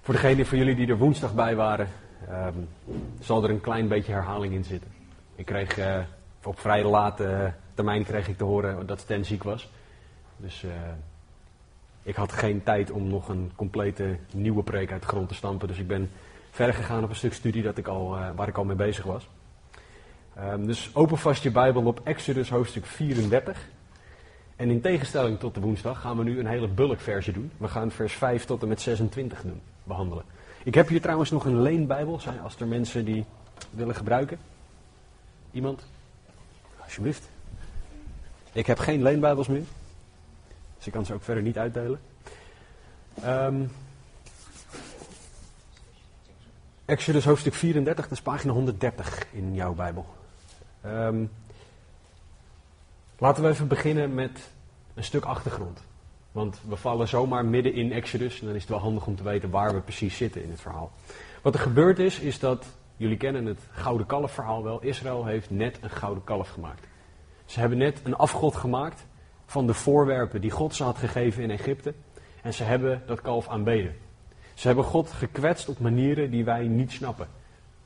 Voor degenen van jullie die er woensdag bij waren, ehm, zal er een klein beetje herhaling in zitten. Ik kreeg eh, op vrij late termijn kreeg ik te horen dat Stan ziek was. Dus eh, ik had geen tijd om nog een complete nieuwe preek uit de grond te stampen. Dus ik ben verder gegaan op een stuk studie dat ik al, eh, waar ik al mee bezig was. Ehm, dus open vast je Bijbel op Exodus hoofdstuk 34. En in tegenstelling tot de woensdag gaan we nu een hele bulkversie doen. We gaan vers 5 tot en met 26 doen, behandelen. Ik heb hier trouwens nog een leenbijbel, als er mensen die willen gebruiken. Iemand? Alsjeblieft. Ik heb geen leenbijbels meer. Dus ik kan ze ook verder niet uitdelen. Ehm, Exodus hoofdstuk 34, dat is pagina 130 in jouw Bijbel. Ehm, laten we even beginnen met een stuk achtergrond. Want we vallen zomaar midden in Exodus en dan is het wel handig om te weten waar we precies zitten in het verhaal. Wat er gebeurd is, is dat, jullie kennen het gouden kalf verhaal wel, Israël heeft net een gouden kalf gemaakt. Ze hebben net een afgod gemaakt van de voorwerpen die God ze had gegeven in Egypte. En ze hebben dat kalf aanbeden. Ze hebben God gekwetst op manieren die wij niet snappen.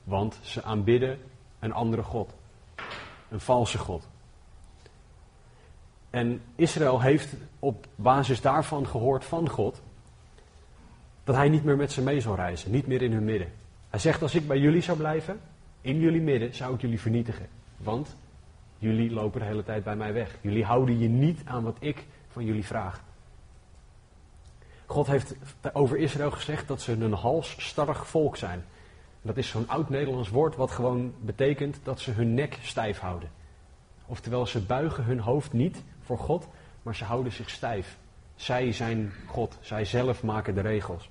Want ze aanbidden een andere God. Een valse God. En Israël heeft op basis daarvan gehoord van God dat hij niet meer met ze mee zal reizen, niet meer in hun midden. Hij zegt: Als ik bij jullie zou blijven, in jullie midden, zou ik jullie vernietigen. Want jullie lopen de hele tijd bij mij weg. Jullie houden je niet aan wat ik van jullie vraag. God heeft over Israël gezegd dat ze een halsstarrig volk zijn. Dat is zo'n oud Nederlands woord wat gewoon betekent dat ze hun nek stijf houden. Oftewel, ze buigen hun hoofd niet voor God, maar ze houden zich stijf. Zij zijn God, zij zelf maken de regels.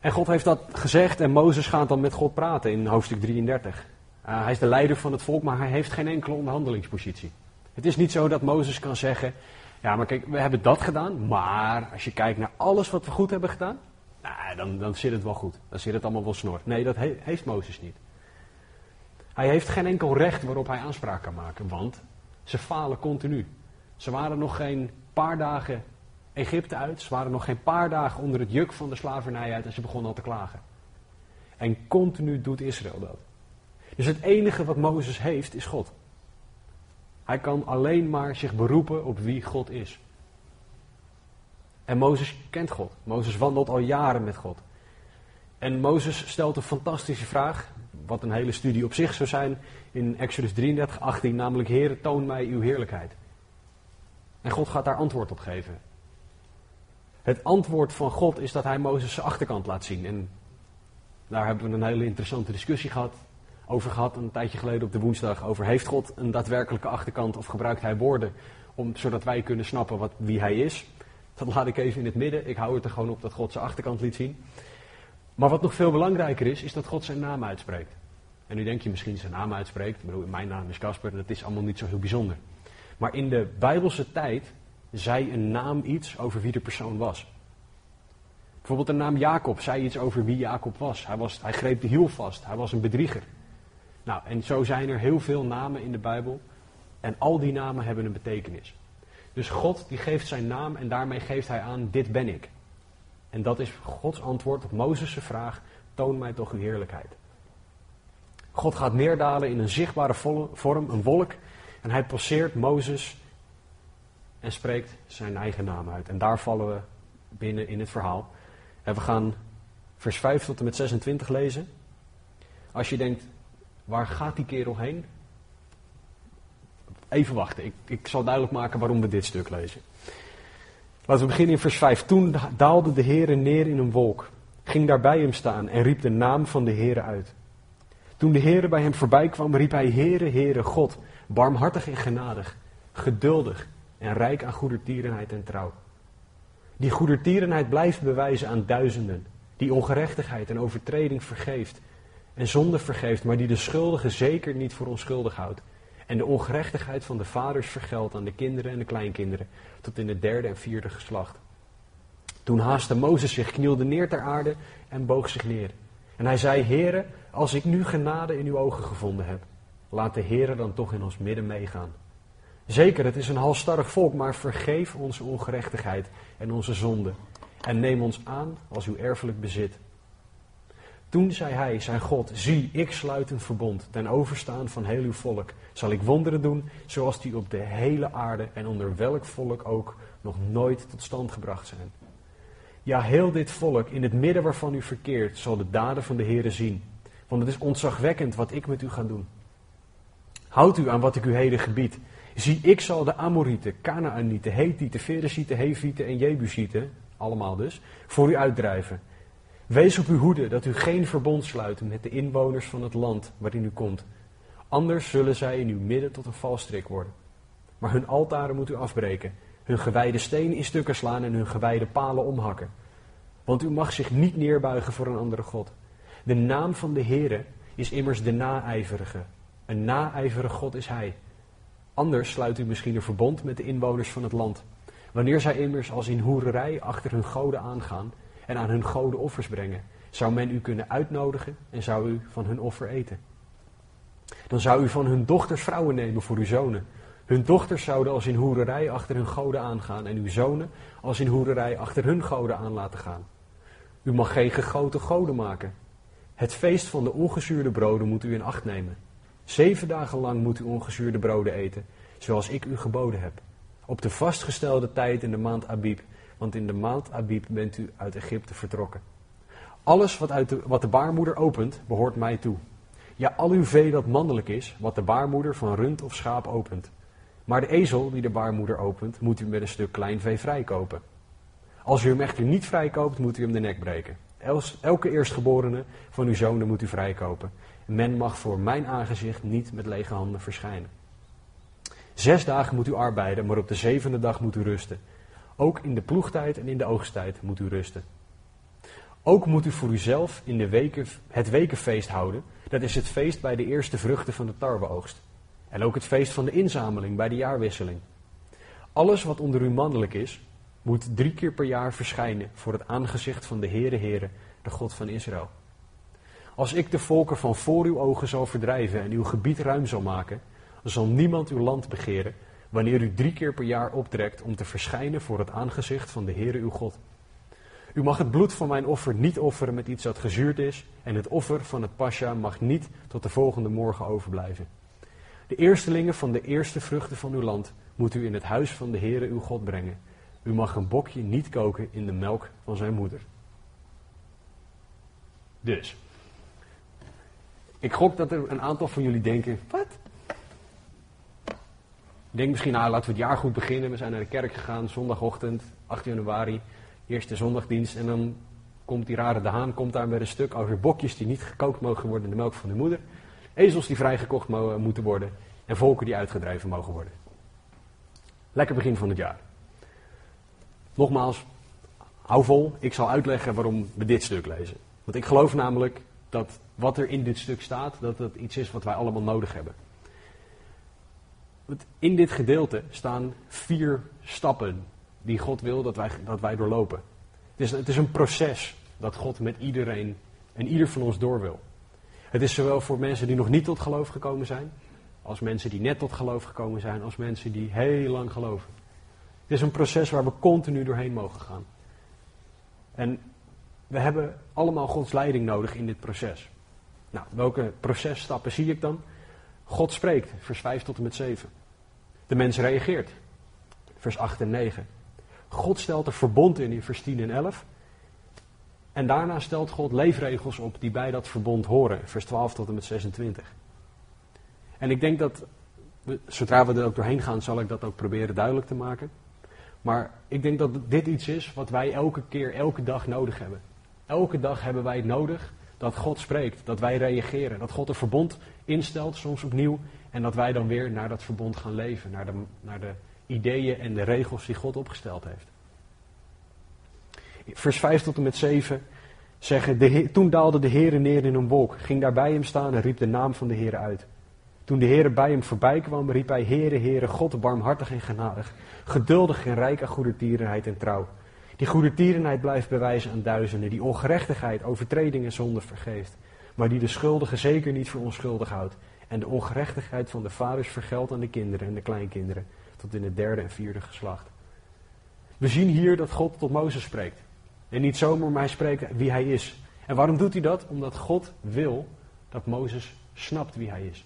En God heeft dat gezegd en Mozes gaat dan met God praten in hoofdstuk 33. Uh, hij is de leider van het volk, maar hij heeft geen enkele onderhandelingspositie. Het is niet zo dat Mozes kan zeggen: Ja, maar kijk, we hebben dat gedaan, maar als je kijkt naar alles wat we goed hebben gedaan, nou, dan, dan zit het wel goed. Dan zit het allemaal wel snor. Nee, dat he heeft Mozes niet. Hij heeft geen enkel recht waarop hij aanspraak kan maken, want ze falen continu. Ze waren nog geen paar dagen Egypte uit, ze waren nog geen paar dagen onder het juk van de slavernij uit en ze begonnen al te klagen. En continu doet Israël dat. Dus het enige wat Mozes heeft is God. Hij kan alleen maar zich beroepen op wie God is. En Mozes kent God. Mozes wandelt al jaren met God. En Mozes stelt een fantastische vraag, wat een hele studie op zich zou zijn, in Exodus 33, 18, namelijk Heere, toon mij uw heerlijkheid. En God gaat daar antwoord op geven. Het antwoord van God is dat hij Mozes zijn achterkant laat zien. En daar hebben we een hele interessante discussie gehad, over gehad een tijdje geleden op de woensdag. Over heeft God een daadwerkelijke achterkant of gebruikt hij woorden om, zodat wij kunnen snappen wat, wie hij is. Dat laat ik even in het midden. Ik hou het er gewoon op dat God zijn achterkant liet zien. Maar wat nog veel belangrijker is, is dat God zijn naam uitspreekt. En nu denk je misschien zijn naam uitspreekt. Ik bedoel, mijn naam is Casper, dat is allemaal niet zo heel bijzonder. Maar in de Bijbelse tijd zei een naam iets over wie de persoon was. Bijvoorbeeld de naam Jacob zei iets over wie Jacob was. Hij, was, hij greep de hiel vast, hij was een bedrieger. Nou, en zo zijn er heel veel namen in de Bijbel. En al die namen hebben een betekenis. Dus God die geeft zijn naam en daarmee geeft hij aan, dit ben ik. En dat is Gods antwoord op Mozes' vraag, toon mij toch uw heerlijkheid. God gaat neerdalen in een zichtbare vorm, een wolk. En hij passeert Mozes en spreekt zijn eigen naam uit. En daar vallen we binnen in het verhaal. En we gaan vers 5 tot en met 26 lezen. Als je denkt, waar gaat die kerel heen? Even wachten, ik, ik zal duidelijk maken waarom we dit stuk lezen. Laten we beginnen in vers 5. Toen daalde de Heer neer in een wolk, ging daar bij hem staan en riep de naam van de Heer uit. Toen de Heer bij hem voorbij kwam, riep hij: Heere, Heere, God, barmhartig en genadig, geduldig en rijk aan goedertierenheid en trouw. Die goedertierenheid blijft bewijzen aan duizenden, die ongerechtigheid en overtreding vergeeft en zonde vergeeft, maar die de schuldige zeker niet voor onschuldig houdt. En de ongerechtigheid van de vaders vergeldt aan de kinderen en de kleinkinderen, tot in het derde en vierde geslacht. Toen haastte Mozes zich, knielde neer ter aarde en boog zich neer. En hij zei, Heere, als ik nu genade in uw ogen gevonden heb, laat de Heere dan toch in ons midden meegaan. Zeker, het is een halstarrig volk, maar vergeef onze ongerechtigheid en onze zonde. en neem ons aan als uw erfelijk bezit. Toen zei hij, zijn God, zie, ik sluit een verbond ten overstaan van heel uw volk. Zal ik wonderen doen, zoals die op de hele aarde en onder welk volk ook nog nooit tot stand gebracht zijn. Ja, heel dit volk, in het midden waarvan u verkeert, zal de daden van de Heere zien. Want het is ontzagwekkend wat ik met u ga doen. Houd u aan wat ik u heden gebied. Zie, ik zal de Amorieten, Canaanieten, Hethieten, Ferezieten, Hevieten en Jebusieten, allemaal dus, voor u uitdrijven. Wees op uw hoede dat u geen verbond sluit met de inwoners van het land waarin u komt. Anders zullen zij in uw midden tot een valstrik worden. Maar hun altaren moet u afbreken, hun gewijde stenen in stukken slaan en hun gewijde palen omhakken. Want u mag zich niet neerbuigen voor een andere God. De naam van de Heere is immers de naijverige. Een naijverige God is Hij. Anders sluit u misschien een verbond met de inwoners van het land. Wanneer zij immers als in hoererij achter hun goden aangaan en aan hun goden offers brengen, zou men u kunnen uitnodigen en zou u van hun offer eten. Dan zou u van hun dochters vrouwen nemen voor uw zonen. Hun dochters zouden als in hoererij achter hun goden aangaan en uw zonen als in hoererij achter hun goden aan laten gaan. U mag geen gegoten goden maken. Het feest van de ongezuurde broden moet u in acht nemen. Zeven dagen lang moet u ongezuurde broden eten, zoals ik u geboden heb. Op de vastgestelde tijd in de maand Abib, want in de maand Abib bent u uit Egypte vertrokken. Alles wat, uit de, wat de baarmoeder opent, behoort mij toe. Ja, al uw vee dat mannelijk is, wat de baarmoeder van rund of schaap opent. Maar de ezel die de baarmoeder opent, moet u met een stuk klein vee vrijkopen. Als u hem echter niet vrijkoopt, moet u hem de nek breken. Elke eerstgeborene van uw zonen moet u vrijkopen. Men mag voor mijn aangezicht niet met lege handen verschijnen. Zes dagen moet u arbeiden, maar op de zevende dag moet u rusten. Ook in de ploegtijd en in de oogsttijd moet u rusten. Ook moet u voor uzelf in de weken, het wekenfeest houden. Dat is het feest bij de eerste vruchten van de tarweoogst. En ook het feest van de inzameling bij de jaarwisseling. Alles wat onder u mannelijk is, moet drie keer per jaar verschijnen voor het aangezicht van de Heere Heere, de God van Israël. Als ik de volken van voor uw ogen zal verdrijven en uw gebied ruim zal maken, zal niemand uw land begeren wanneer u drie keer per jaar optrekt om te verschijnen voor het aangezicht van de Heere uw God. U mag het bloed van mijn offer niet offeren met iets dat gezuurd is en het offer van het pasja mag niet tot de volgende morgen overblijven. De eerstelingen van de eerste vruchten van uw land moet u in het huis van de Heere uw God brengen. U mag een bokje niet koken in de melk van zijn moeder. Dus, ik gok dat er een aantal van jullie denken, wat? Denk misschien, nou laten we het jaar goed beginnen. We zijn naar de kerk gegaan, zondagochtend, 8 januari, eerste zondagdienst. En dan komt die rare de Haan, komt daar met een stuk over bokjes die niet gekookt mogen worden in de melk van de moeder. Ezels die vrijgekocht moeten worden. En volken die uitgedreven mogen worden. Lekker begin van het jaar. Nogmaals, hou vol. Ik zal uitleggen waarom we dit stuk lezen. Want ik geloof namelijk dat wat er in dit stuk staat, dat het iets is wat wij allemaal nodig hebben. In dit gedeelte staan vier stappen die God wil dat wij, dat wij doorlopen. Het is, het is een proces dat God met iedereen en ieder van ons door wil. Het is zowel voor mensen die nog niet tot geloof gekomen zijn, als mensen die net tot geloof gekomen zijn, als mensen die heel lang geloven. Het is een proces waar we continu doorheen mogen gaan. En we hebben allemaal Gods leiding nodig in dit proces. Nou, welke processtappen zie ik dan? God spreekt, vers 5 tot en met 7. De mens reageert, vers 8 en 9. God stelt een verbond in in vers 10 en 11. En daarna stelt God leefregels op die bij dat verbond horen, vers 12 tot en met 26. En ik denk dat, zodra we er ook doorheen gaan, zal ik dat ook proberen duidelijk te maken. Maar ik denk dat dit iets is wat wij elke keer, elke dag nodig hebben. Elke dag hebben wij het nodig dat God spreekt, dat wij reageren, dat God een verbond instelt, soms opnieuw, en dat wij dan weer naar dat verbond gaan leven, naar de, naar de ideeën en de regels die God opgesteld heeft. Vers 5 tot en met 7 zeggen, de toen daalde de Heer neer in een wolk, ging daar bij hem staan en riep de naam van de Heer uit. Toen de Heer bij hem voorbij kwam, riep hij, Heere, Heere, God, barmhartig en genadig, geduldig en rijk aan goede tierenheid en trouw die goede tierenheid blijft bewijzen aan duizenden. Die ongerechtigheid, overtredingen en zonde vergeeft. Maar die de schuldige zeker niet voor onschuldig houdt. En de ongerechtigheid van de vaders vergeldt aan de kinderen en de kleinkinderen. Tot in het derde en vierde geslacht. We zien hier dat God tot Mozes spreekt. En niet zomaar, maar hij spreekt wie hij is. En waarom doet hij dat? Omdat God wil dat Mozes snapt wie hij is.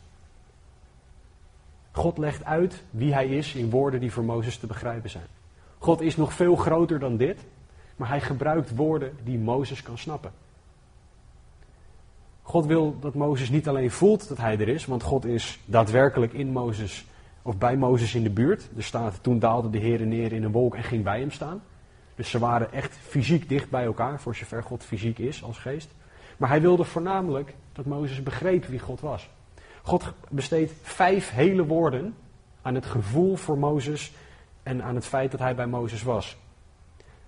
God legt uit wie hij is in woorden die voor Mozes te begrijpen zijn. God is nog veel groter dan dit, maar hij gebruikt woorden die Mozes kan snappen. God wil dat Mozes niet alleen voelt dat hij er is, want God is daadwerkelijk in Mozes of bij Mozes in de buurt. Er staat, toen daalde de Heer neer in een wolk en ging bij hem staan. Dus ze waren echt fysiek dicht bij elkaar, voor zover God fysiek is als geest. Maar hij wilde voornamelijk dat Mozes begreep wie God was. God besteedt vijf hele woorden aan het gevoel voor Mozes en aan het feit dat hij bij Mozes was.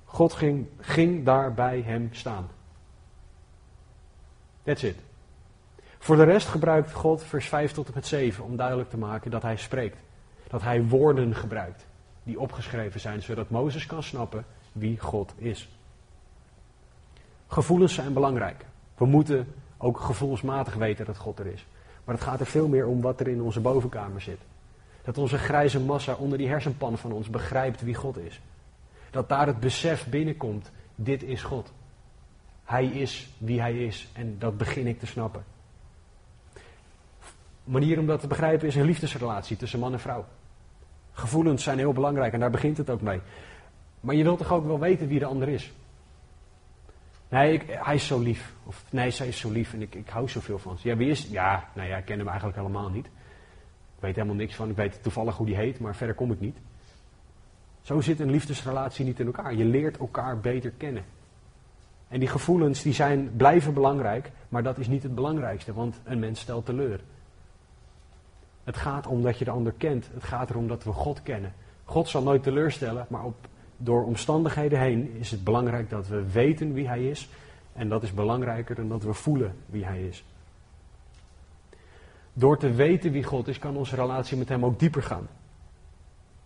God ging, ging daar bij hem staan. That's it. Voor de rest gebruikt God vers 5 tot en met 7 om duidelijk te maken dat hij spreekt. Dat hij woorden gebruikt die opgeschreven zijn, zodat Mozes kan snappen wie God is. Gevoelens zijn belangrijk. We moeten ook gevoelsmatig weten dat God er is. Maar het gaat er veel meer om wat er in onze bovenkamer zit. Dat onze grijze massa onder die hersenpan van ons begrijpt wie God is. Dat daar het besef binnenkomt, dit is God. Hij is wie hij is en dat begin ik te snappen. manier om dat te begrijpen is een liefdesrelatie tussen man en vrouw. Gevoelens zijn heel belangrijk en daar begint het ook mee. Maar je wilt toch ook wel weten wie de ander is? Nee, hij is zo lief. Of nee, zij is zo lief en ik, ik hou zoveel van ze. Ja, wie is? Ja, nou ja, ik ken hem eigenlijk helemaal niet. Weet helemaal niks van. Ik weet toevallig hoe die heet, maar verder kom ik niet. Zo zit een liefdesrelatie niet in elkaar. Je leert elkaar beter kennen. En die gevoelens die zijn, blijven belangrijk, maar dat is niet het belangrijkste, want een mens stelt teleur. Het gaat om dat je de ander kent. Het gaat erom dat we God kennen. God zal nooit teleurstellen, maar op door omstandigheden heen is het belangrijk dat we weten wie Hij is. En dat is belangrijker dan dat we voelen wie Hij is. Door te weten wie God is, kan onze relatie met Hem ook dieper gaan.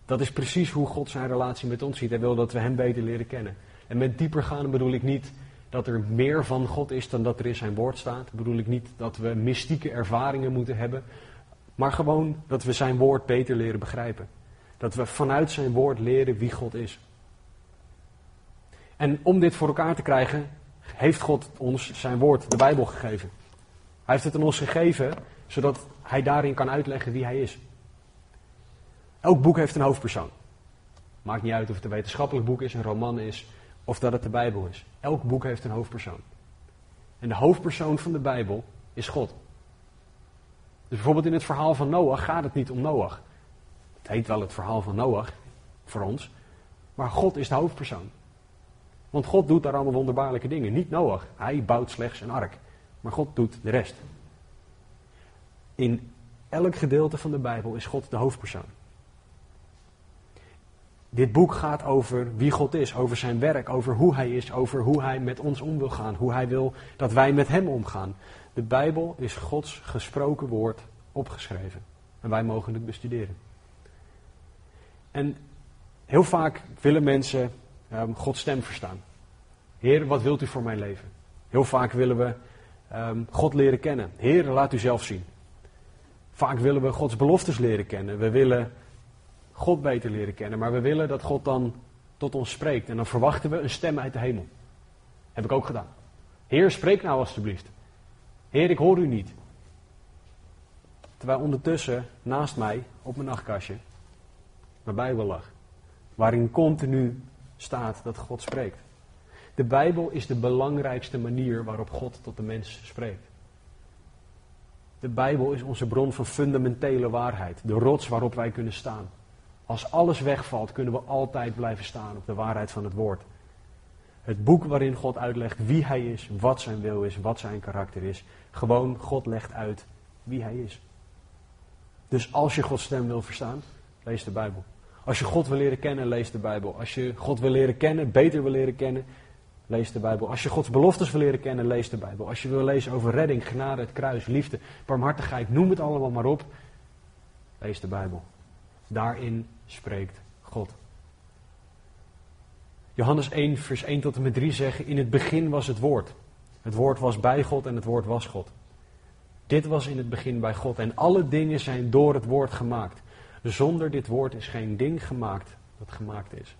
Dat is precies hoe God zijn relatie met ons ziet. Hij wil dat we Hem beter leren kennen. En met dieper gaan bedoel ik niet dat er meer van God is dan dat er in zijn woord staat. Bedoel ik niet dat we mystieke ervaringen moeten hebben. Maar gewoon dat we zijn woord beter leren begrijpen. Dat we vanuit zijn woord leren wie God is. En om dit voor elkaar te krijgen, heeft God ons zijn woord, de Bijbel, gegeven. Hij heeft het aan ons gegeven, zodat hij daarin kan uitleggen wie hij is. Elk boek heeft een hoofdpersoon. Maakt niet uit of het een wetenschappelijk boek is, een roman is, of dat het de Bijbel is. Elk boek heeft een hoofdpersoon. En de hoofdpersoon van de Bijbel is God. Dus bijvoorbeeld in het verhaal van Noach gaat het niet om Noach. Het heet wel het verhaal van Noach, voor ons. Maar God is de hoofdpersoon. Want God doet daar allemaal wonderbaarlijke dingen. Niet Noach. Hij bouwt slechts een ark. Maar God doet de rest. In elk gedeelte van de Bijbel is God de hoofdpersoon. Dit boek gaat over wie God is, over zijn werk, over hoe hij is, over hoe hij met ons om wil gaan, hoe hij wil dat wij met hem omgaan. De Bijbel is Gods gesproken woord opgeschreven. En wij mogen het bestuderen. En heel vaak willen mensen um, Gods stem verstaan. Heer, wat wilt u voor mijn leven? Heel vaak willen we ehm, God leren kennen. Heer, laat u zelf zien. Vaak willen we Gods beloftes leren kennen. We willen God beter leren kennen. Maar we willen dat God dan tot ons spreekt. En dan verwachten we een stem uit de hemel. Heb ik ook gedaan. Heer, spreek nou alstublieft. Heer, ik hoor u niet. Terwijl ondertussen naast mij op mijn nachtkastje mijn Bijbel lag. Waarin continu staat dat God spreekt. De Bijbel is de belangrijkste manier waarop God tot de mens spreekt. De Bijbel is onze bron van fundamentele waarheid, de rots waarop wij kunnen staan. Als alles wegvalt, kunnen we altijd blijven staan op de waarheid van het woord. Het boek waarin God uitlegt wie Hij is, wat zijn wil is, wat zijn karakter is. Gewoon, God legt uit wie Hij is. Dus als je Gods stem wil verstaan, lees de Bijbel. Als je God wil leren kennen, lees de Bijbel. Als je God wil leren kennen, beter wil leren kennen, lees de Bijbel. Als je Gods beloftes wil leren kennen, lees de Bijbel. Als je wil lezen over redding, genade, het kruis, liefde, barmhartigheid, noem het allemaal maar op, lees de Bijbel. Daarin spreekt God. Johannes 1, vers 1 tot en met 3 zeggen, in het begin was het woord. Het woord was bij God en het woord was God. Dit was in het begin bij God en alle dingen zijn door het woord gemaakt. Zonder dit woord is geen ding gemaakt dat gemaakt is.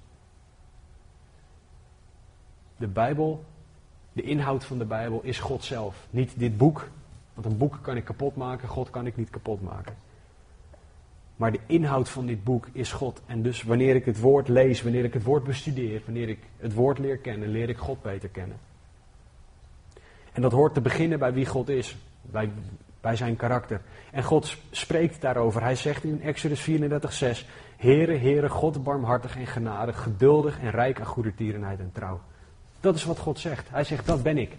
De Bijbel, de inhoud van de Bijbel is God zelf. Niet dit boek, want een boek kan ik kapot maken, God kan ik niet kapot maken. Maar de inhoud van dit boek is God. En dus wanneer ik het woord lees, wanneer ik het woord bestudeer, wanneer ik het woord leer kennen, leer ik God beter kennen. En dat hoort te beginnen bij wie God is, bij, zijn karakter. En God spreekt daarover. Hij zegt in Exodus 34:6: Heere, Heere, God barmhartig en genadig, geduldig en rijk aan goedertierenheid en trouw. Dat is wat God zegt. Hij zegt, dat ben ik.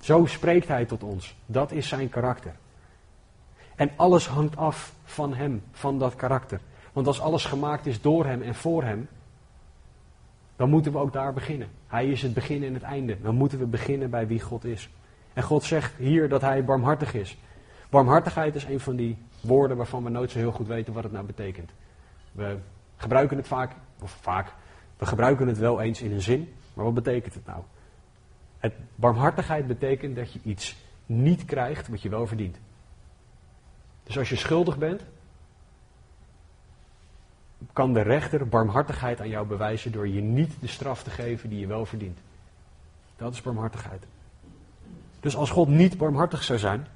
Zo spreekt hij tot ons. Dat is zijn karakter. En alles hangt af van hem, van dat karakter. Want als alles gemaakt is door hem en voor hem, dan moeten we ook daar beginnen. Hij is het begin en het einde. Dan moeten we beginnen bij wie God is. En God zegt hier dat hij barmhartig is. Barmhartigheid is een van die woorden waarvan we nooit zo heel goed weten wat het nou betekent. We gebruiken het vaak, of vaak, we gebruiken het wel eens in een zin, maar wat betekent het nou? Het, barmhartigheid betekent dat je iets niet krijgt wat je wel verdient. Dus als je schuldig bent, kan de rechter barmhartigheid aan jou bewijzen door je niet de straf te geven die je wel verdient. Dat is barmhartigheid. Dus als God niet barmhartig zou zijn,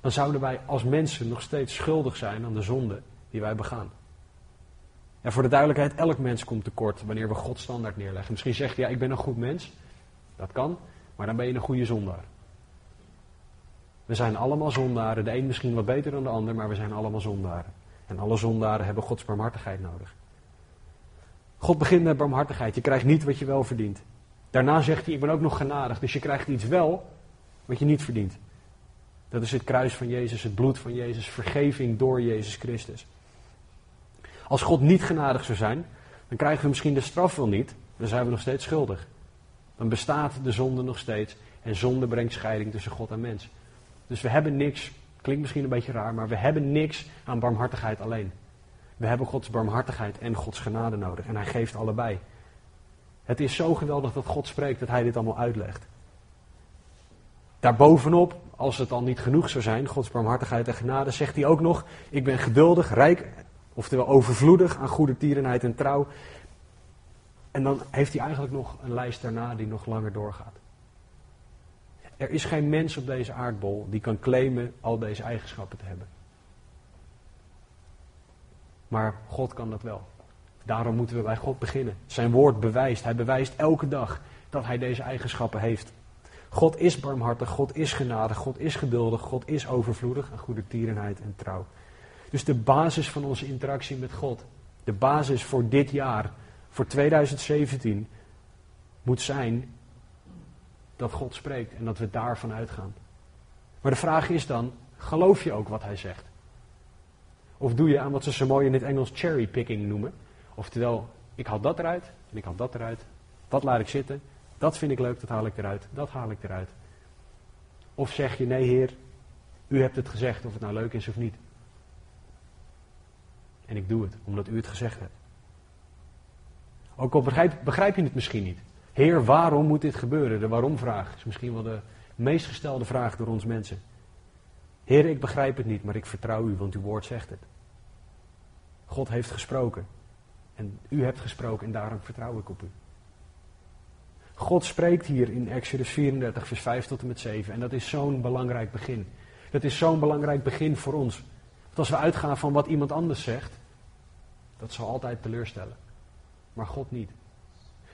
dan zouden wij als mensen nog steeds schuldig zijn aan de zonde die wij begaan. En voor de duidelijkheid, elk mens komt tekort wanneer we God standaard neerleggen. Misschien zeg je, ja, ik ben een goed mens. Dat kan, maar dan ben je een goede zondaar. We zijn allemaal zondaren. De een misschien wat beter dan de ander, maar we zijn allemaal zondaren. En alle zondaren hebben Gods barmhartigheid nodig. God begint met barmhartigheid. Je krijgt niet wat je wel verdient. Daarna zegt hij, ik ben ook nog genadig. Dus je krijgt iets wel wat je niet verdient. Dat is het kruis van Jezus, het bloed van Jezus, vergeving door Jezus Christus. Als God niet genadig zou zijn, dan krijgen we misschien de straf wel niet, dan zijn we nog steeds schuldig. Dan bestaat de zonde nog steeds en zonde brengt scheiding tussen God en mens. Dus we hebben niks, klinkt misschien een beetje raar, maar we hebben niks aan barmhartigheid alleen. We hebben Gods barmhartigheid en Gods genade nodig en Hij geeft allebei. Het is zo geweldig dat God spreekt dat Hij dit allemaal uitlegt. Daarbovenop, als het al niet genoeg zou zijn, Gods barmhartigheid en genade, zegt hij ook nog: Ik ben geduldig, rijk Oftewel overvloedig aan goede tierenheid en trouw. En dan heeft hij eigenlijk nog een lijst daarna die nog langer doorgaat. Er is geen mens op deze aardbol die kan claimen al deze eigenschappen te hebben. Maar God kan dat wel. Daarom moeten we bij God beginnen. Zijn woord bewijst. Hij bewijst elke dag dat hij deze eigenschappen heeft. God is barmhartig, God is genadig, God is geduldig, God is overvloedig aan goede tierenheid en trouw. Dus de basis van onze interactie met God, de basis voor dit jaar, voor 2017, moet zijn dat God spreekt en dat we daarvan uitgaan. Maar de vraag is dan, geloof je ook wat hij zegt? Of doe je aan wat ze zo mooi in het Engels cherrypicking noemen? Oftewel, ik haal dat eruit en ik haal dat eruit. Dat laat ik zitten. Dat vind ik leuk, dat haal ik eruit. Dat haal ik eruit. Of zeg je, nee heer, u hebt het gezegd of het nou leuk is of niet. En ik doe het omdat u het gezegd hebt. Ook al begrijp, begrijp je het misschien niet. Heer, waarom moet dit gebeuren? De waarom-vraag is misschien wel de meest gestelde vraag door ons mensen. Heer, ik begrijp het niet, maar ik vertrouw u, want uw woord zegt het. God heeft gesproken. En u hebt gesproken en daarom vertrouw ik op u. God spreekt hier in Exodus 34, vers 5 tot en met 7. En dat is zo'n belangrijk begin. Dat is zo'n belangrijk begin voor ons. Als we uitgaan van wat iemand anders zegt, dat zal altijd teleurstellen. Maar God niet.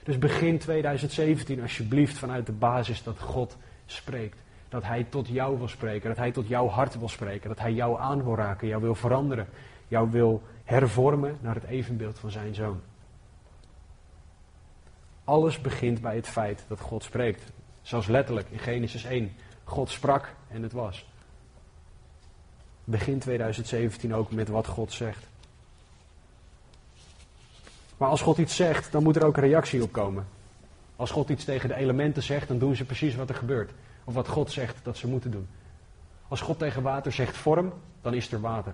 Dus begin 2017 alsjeblieft vanuit de basis dat God spreekt. Dat Hij tot jou wil spreken, dat Hij tot jouw hart wil spreken, dat Hij jou aan wil raken, jou wil veranderen, jou wil hervormen naar het evenbeeld van Zijn Zoon. Alles begint bij het feit dat God spreekt. Zoals letterlijk in Genesis 1. God sprak en het was. Begin 2017 ook met wat God zegt. Maar als God iets zegt, dan moet er ook een reactie op komen. Als God iets tegen de elementen zegt, dan doen ze precies wat er gebeurt. Of wat God zegt dat ze moeten doen. Als God tegen water zegt vorm, dan is er water.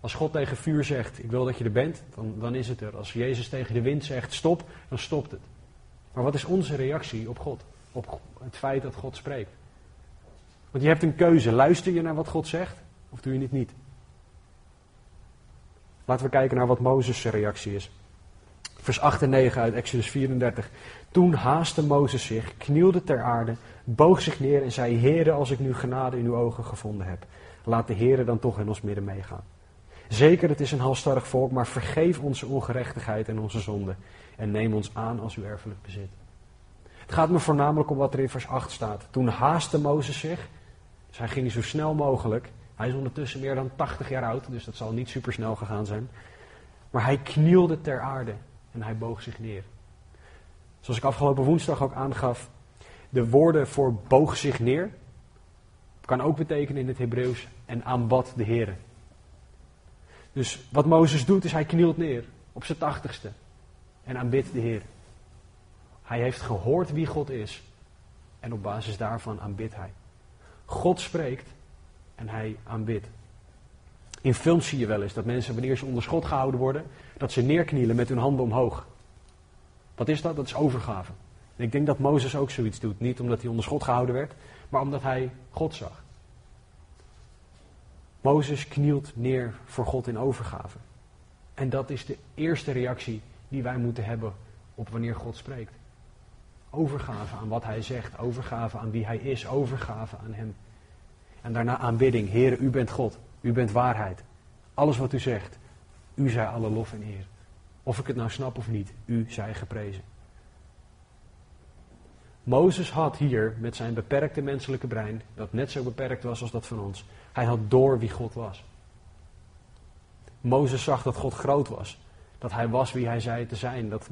Als God tegen vuur zegt, ik wil dat je er bent, dan, dan is het er. Als Jezus tegen de wind zegt, stop, dan stopt het. Maar wat is onze reactie op God? Op het feit dat God spreekt? Want je hebt een keuze. Luister je naar wat God zegt, of doe je het niet? Laten we kijken naar wat Mozes' reactie is. Vers 8 en 9 uit Exodus 34. Toen haastte Mozes zich, knielde ter aarde, boog zich neer en zei: Heere, als ik nu genade in uw ogen gevonden heb, laat de Heere dan toch in ons midden meegaan. Zeker, het is een halstarrig volk, maar vergeef onze ongerechtigheid en onze zonde en neem ons aan als uw erfelijk bezit. Het gaat me voornamelijk om wat er in vers 8 staat. Toen haastte Mozes zich, dus hij ging zo snel mogelijk. Hij is ondertussen meer dan 80 jaar oud, dus dat zal niet super snel gegaan zijn. Maar hij knielde ter aarde en hij boog zich neer. Zoals ik afgelopen woensdag ook aangaf, de woorden voor boog zich neer kan ook betekenen in het Hebreeuws en aanbad de Heer. Dus wat Mozes doet is hij knielt neer op zijn tachtigste en aanbidt de Heer. Hij heeft gehoord wie God is en op basis daarvan aanbidt hij. God spreekt en hij aanbidt. In films zie je wel eens dat mensen, wanneer ze onder schot gehouden worden, dat ze neerknielen met hun handen omhoog. Wat is dat? Dat is overgave. En ik denk dat Mozes ook zoiets doet. Niet omdat hij onder schot gehouden werd, maar omdat hij God zag. Mozes knielt neer voor God in overgave. En dat is de eerste reactie die wij moeten hebben op wanneer God spreekt. Overgave aan wat hij zegt, overgave aan wie hij is, overgave aan hem. En daarna aanbidding. Heer, u bent God, u bent waarheid. Alles wat u zegt, u zij alle lof en eer. Of ik het nou snap of niet, u zij geprezen. Mozes had hier met zijn beperkte menselijke brein, dat net zo beperkt was als dat van ons, hij had door wie God was. Mozes zag dat God groot was, dat hij was wie hij zei te zijn, dat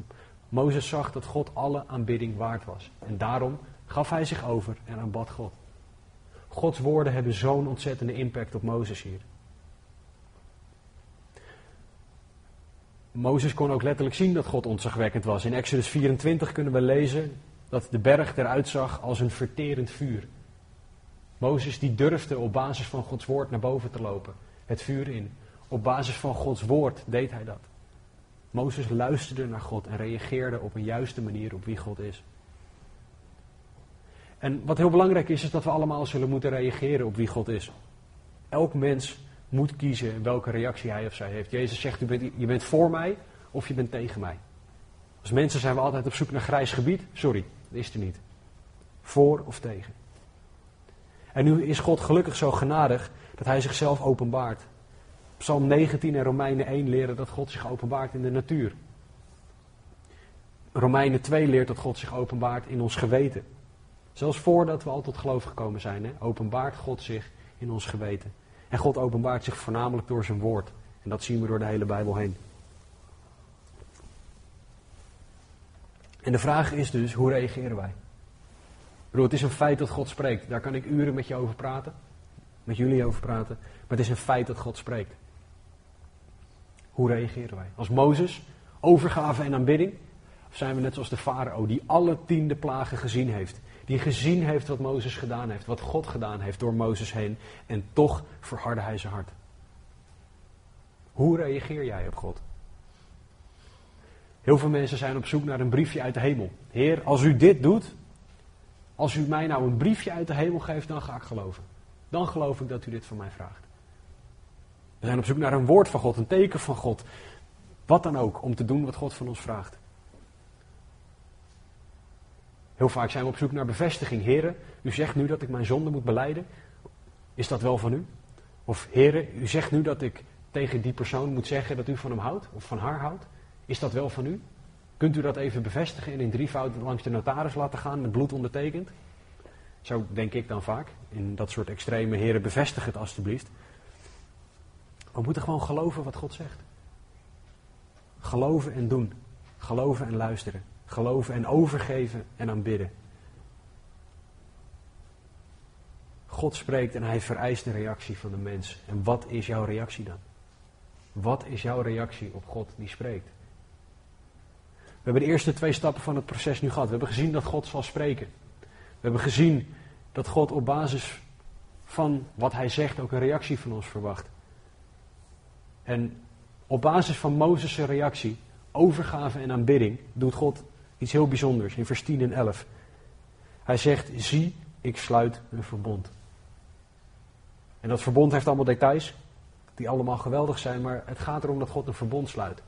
Mozes zag dat God alle aanbidding waard was. En daarom gaf hij zich over en aanbad God. Gods woorden hebben zo'n ontzettende impact op Mozes hier. Mozes kon ook letterlijk zien dat God ontzagwekkend was. In Exodus 24 kunnen we lezen dat de berg eruit zag als een verterend vuur. Mozes die durfde op basis van Gods woord naar boven te lopen, het vuur in. Op basis van Gods woord deed hij dat. Mozes luisterde naar God en reageerde op een juiste manier op wie God is. En wat heel belangrijk is, is dat we allemaal zullen moeten reageren op wie God is. Elk mens moet kiezen welke reactie hij of zij heeft. Jezus zegt, je bent voor mij of je bent tegen mij. Als mensen zijn we altijd op zoek naar grijs gebied. Sorry, dat is er niet. Voor of tegen. En nu is God gelukkig zo genadig dat hij zichzelf openbaart. Psalm 19 en Romeinen 1 leren dat God zich openbaart in de natuur. Romeinen 2 leert dat God zich openbaart in ons geweten. Zelfs voordat we al tot geloof gekomen zijn, hè, openbaart God zich in ons geweten. En God openbaart zich voornamelijk door zijn woord. En dat zien we door de hele Bijbel heen. En de vraag is dus, hoe reageren wij? Bro, het is een feit dat God spreekt. Daar kan ik uren met je over praten. Met jullie over praten. Maar het is een feit dat God spreekt. Hoe reageren wij? Als Mozes, overgave en aanbidding? Of zijn we net zoals de farao die alle tiende plagen gezien heeft? Die gezien heeft wat Mozes gedaan heeft, wat God gedaan heeft door Mozes heen. En toch verhardde hij zijn hart. Hoe reageer jij op God? Heel veel mensen zijn op zoek naar een briefje uit de hemel. Heer, als u dit doet, als u mij nou een briefje uit de hemel geeft, dan ga ik geloven. Dan geloof ik dat u dit van mij vraagt. We zijn op zoek naar een woord van God, een teken van God. Wat dan ook, om te doen wat God van ons vraagt. Heel vaak zijn we op zoek naar bevestiging. Heren, u zegt nu dat ik mijn zonde moet beleiden. Is dat wel van u? Of heren, u zegt nu dat ik tegen die persoon moet zeggen dat u van hem houdt of van haar houdt. Is dat wel van u? Kunt u dat even bevestigen en in drievoud langs de notaris laten gaan met bloed ondertekend? Zo denk ik dan vaak. In dat soort extreme heren, bevestig het alstublieft. We moeten gewoon geloven wat God zegt. Geloven en doen. Geloven en luisteren. Geloven en overgeven en aanbidden. God spreekt en hij vereist een reactie van de mens. En wat is jouw reactie dan? Wat is jouw reactie op God die spreekt? We hebben de eerste twee stappen van het proces nu gehad. We hebben gezien dat God zal spreken. We hebben gezien dat God op basis van wat hij zegt ook een reactie van ons verwacht. En op basis van Mozes' reactie, overgave en aanbidding, doet God iets heel bijzonders in vers 10 en 11. Hij zegt, zie, ik sluit een verbond. En dat verbond heeft allemaal details, die allemaal geweldig zijn, maar het gaat erom dat God een verbond sluit.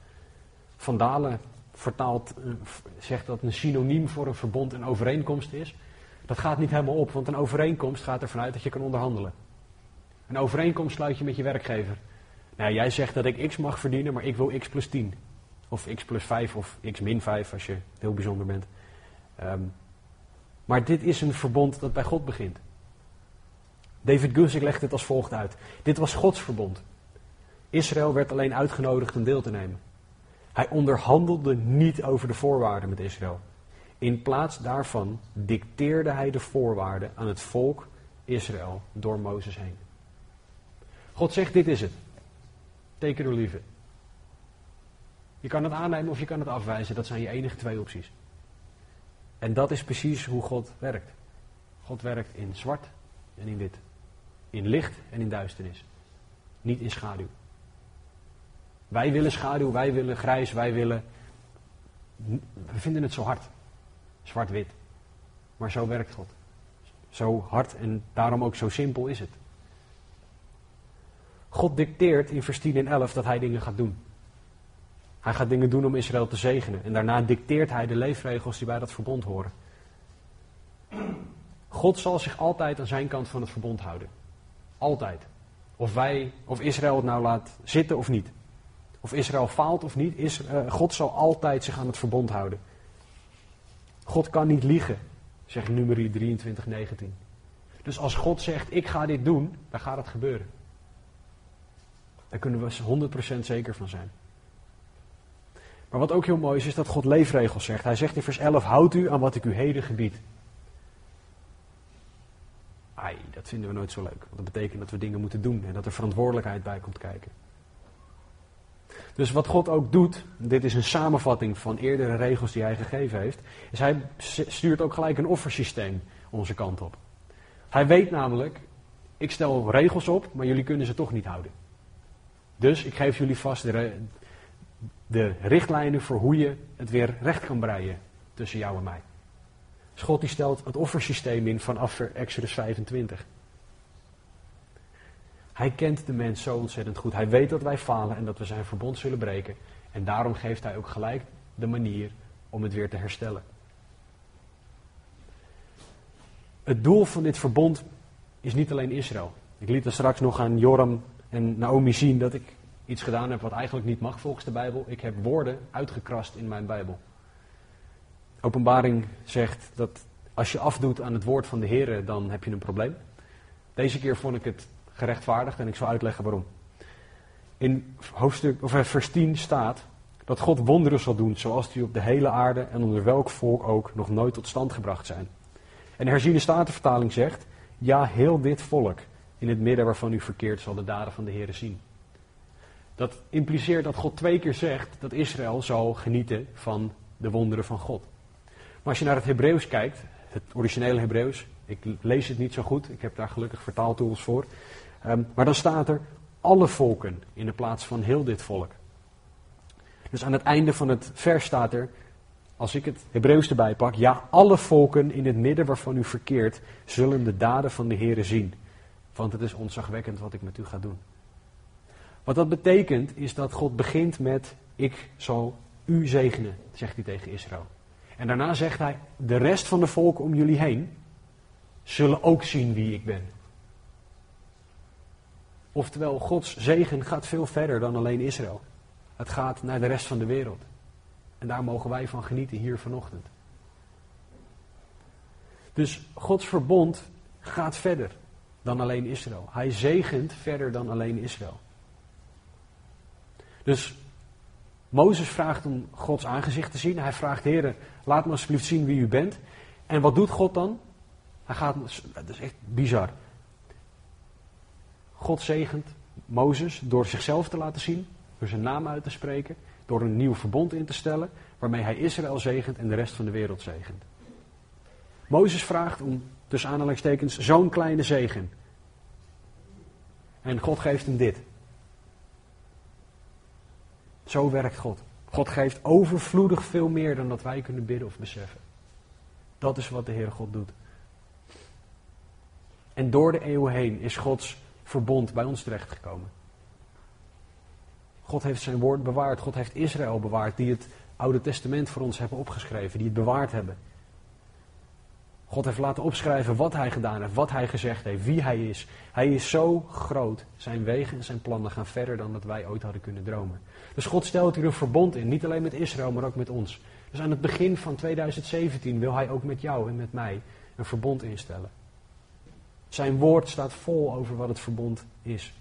Vandalen vertaalt, eh, zegt dat een synoniem voor een verbond een overeenkomst is. Dat gaat niet helemaal op, want een overeenkomst gaat ervan uit dat je kan onderhandelen. Een overeenkomst sluit je met je werkgever. Nou, jij zegt dat ik x mag verdienen, maar ik wil x plus 10. Of x plus 5 of x min 5 als je heel bijzonder bent. Ehm, maar dit is een verbond dat bij God begint. David Guzik legt het als volgt uit. Dit was Gods verbond. Israël werd alleen uitgenodigd om deel te nemen. Hij onderhandelde niet over de voorwaarden met Israël. In plaats daarvan dicteerde hij de voorwaarden aan het volk Israël door Mozes heen. God zegt: Dit is het. Take it or leave it. Je kan het aannemen of je kan het afwijzen. Dat zijn je enige twee opties. En dat is precies hoe God werkt. God werkt in zwart en in wit. In licht en in duisternis. Niet in schaduw. Wij willen schaduw, wij willen grijs, wij willen. We vinden het zo hard. Zwart-wit. Maar zo werkt God. Zo hard en daarom ook zo simpel is het. God dicteert in vers 10 en 11 dat hij dingen gaat doen. Hij gaat dingen doen om Israël te zegenen. En daarna dicteert hij de leefregels die bij dat verbond horen. God zal zich altijd aan zijn kant van het verbond houden. Altijd. Of wij, of Israël het nou laat zitten of niet. Of Israël faalt of niet, uh, God zal altijd zich aan het verbond houden. God kan niet liegen, zegt nummer 23, 19. Dus als God zegt, ik ga dit doen, dan gaat het gebeuren. Daar kunnen we 100% zeker van zijn. Maar wat ook heel mooi is, is dat God leefregels zegt. Hij zegt in vers 11, houd u aan wat ik u heden gebied. Ai, dat vinden we nooit zo leuk. Want dat betekent dat we dingen moeten doen en dat er verantwoordelijkheid bij komt kijken. Dus wat God ook doet, dit is een samenvatting van eerdere regels die hij gegeven heeft, is hij stuurt ook gelijk een offersysteem onze kant op. Hij weet namelijk, ik stel regels op, maar jullie kunnen ze toch niet houden. Dus ik geef jullie vast de, de richtlijnen voor hoe je het weer recht kan breien tussen jou en mij. God die stelt het offersysteem in vanaf Exodus 25. Hij kent de mens zo ontzettend goed. Hij weet dat wij falen en dat we zijn verbond zullen breken. En daarom geeft hij ook gelijk de manier om het weer te herstellen. Het doel van dit verbond is niet alleen Israël. Ik liet er straks nog aan Joram en Naomi zien dat ik iets gedaan heb wat eigenlijk niet mag volgens de Bijbel. Ik heb woorden uitgekrast in mijn Bijbel. Openbaring zegt dat als je afdoet aan het woord van de Heer, dan heb je een probleem. Deze keer vond ik het gerechtvaardigd en ik zal uitleggen waarom. In hoofdstuk, of vers 10 staat dat God wonderen zal doen zoals die op de hele aarde en onder welk volk ook nog nooit tot stand gebracht zijn. En de herziene statenvertaling zegt, ja heel dit volk in het midden waarvan u verkeert zal de daden van de Heer zien. Dat impliceert dat God twee keer zegt dat Israël zal genieten van de wonderen van God. Maar als je naar het Hebreeuws kijkt, het originele Hebreeuws, ik lees het niet zo goed, ik heb daar gelukkig vertaaltools voor. Um, maar dan staat er alle volken in de plaats van heel dit volk. Dus aan het einde van het vers staat er, als ik het Hebreeuws erbij pak, ja, alle volken in het midden waarvan u verkeert, zullen de daden van de Heere zien. Want het is ontzagwekkend wat ik met u ga doen. Wat dat betekent is dat God begint met, ik zal u zegenen, zegt hij tegen Israël. En daarna zegt hij, de rest van de volken om jullie heen zullen ook zien wie ik ben. Oftewel, Gods zegen gaat veel verder dan alleen Israël. Het gaat naar de rest van de wereld. En daar mogen wij van genieten hier vanochtend. Dus Gods verbond gaat verder dan alleen Israël. Hij zegent verder dan alleen Israël. Dus Mozes vraagt om Gods aangezicht te zien. Hij vraagt, heren, laat me alsjeblieft zien wie u bent. En wat doet God dan? Hij gaat, dat is echt bizar. God zegent Mozes door zichzelf te laten zien, door zijn naam uit te spreken, door een nieuw verbond in te stellen, waarmee hij Israël zegent en de rest van de wereld zegent. Mozes vraagt om, tussen aanhalingstekens, zo'n kleine zegen. En God geeft hem dit. Zo werkt God. God geeft overvloedig veel meer dan dat wij kunnen bidden of beseffen. Dat is wat de Heer God doet. En door de eeuwen heen is Gods verbond bij ons terechtgekomen. God heeft zijn woord bewaard. God heeft Israël bewaard, die het Oude Testament voor ons hebben opgeschreven, die het bewaard hebben. God heeft laten opschrijven wat hij gedaan heeft, wat hij gezegd heeft, wie hij is. Hij is zo groot. Zijn wegen en zijn plannen gaan verder dan dat wij ooit hadden kunnen dromen. Dus God stelt hier een verbond in, niet alleen met Israël, maar ook met ons. Dus aan het begin van 2017 wil hij ook met jou en met mij een verbond instellen. Zijn woord staat vol over wat het verbond is.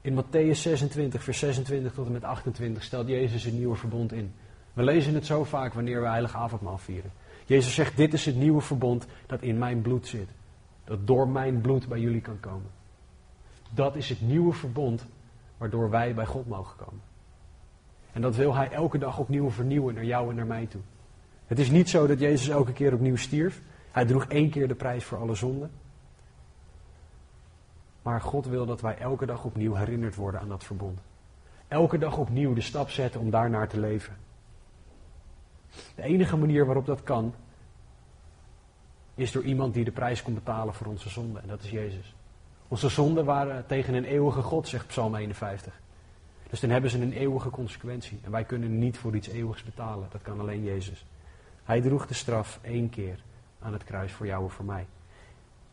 In Matthäus 26, vers 26 tot en met 28 stelt Jezus een nieuwe verbond in. We lezen het zo vaak wanneer we heilige avondmaal vieren. Jezus zegt, dit is het nieuwe verbond dat in mijn bloed zit. Dat door mijn bloed bij jullie kan komen. Dat is het nieuwe verbond waardoor wij bij God mogen komen. En dat wil hij elke dag opnieuw vernieuwen naar jou en naar mij toe. Het is niet zo dat Jezus elke keer opnieuw stierf. Hij droeg één keer de prijs voor alle zonden. Maar God wil dat wij elke dag opnieuw herinnerd worden aan dat verbond. Elke dag opnieuw de stap zetten om daarnaar te leven. De enige manier waarop dat kan, is door iemand die de prijs kon betalen voor onze zonden. En dat is Jezus. Onze zonden waren tegen een eeuwige God, zegt Psalm 51. Dus dan hebben ze een eeuwige consequentie. En wij kunnen niet voor iets eeuwigs betalen. Dat kan alleen Jezus. Hij droeg de straf één keer aan het kruis voor jou en voor mij.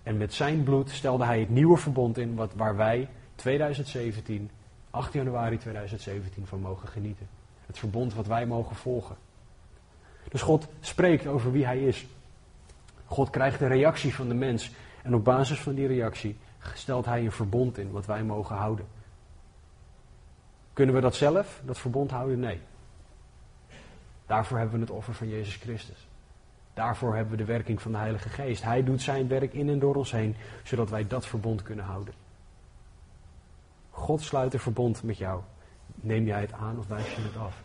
En met zijn bloed stelde hij het nieuwe verbond in, wat, waar wij 2017, 8 januari 2017 van mogen genieten. Het verbond wat wij mogen volgen. Dus God spreekt over wie hij is. God krijgt de reactie van de mens. En op basis van die reactie stelt hij een verbond in wat wij mogen houden. Kunnen we dat zelf, dat verbond houden? Nee. Daarvoor hebben we het offer van Jezus Christus. Daarvoor hebben we de werking van de Heilige Geest. Hij doet zijn werk in en door ons heen, zodat wij dat verbond kunnen houden. God sluit een verbond met jou. Neem jij het aan of wijs je het af?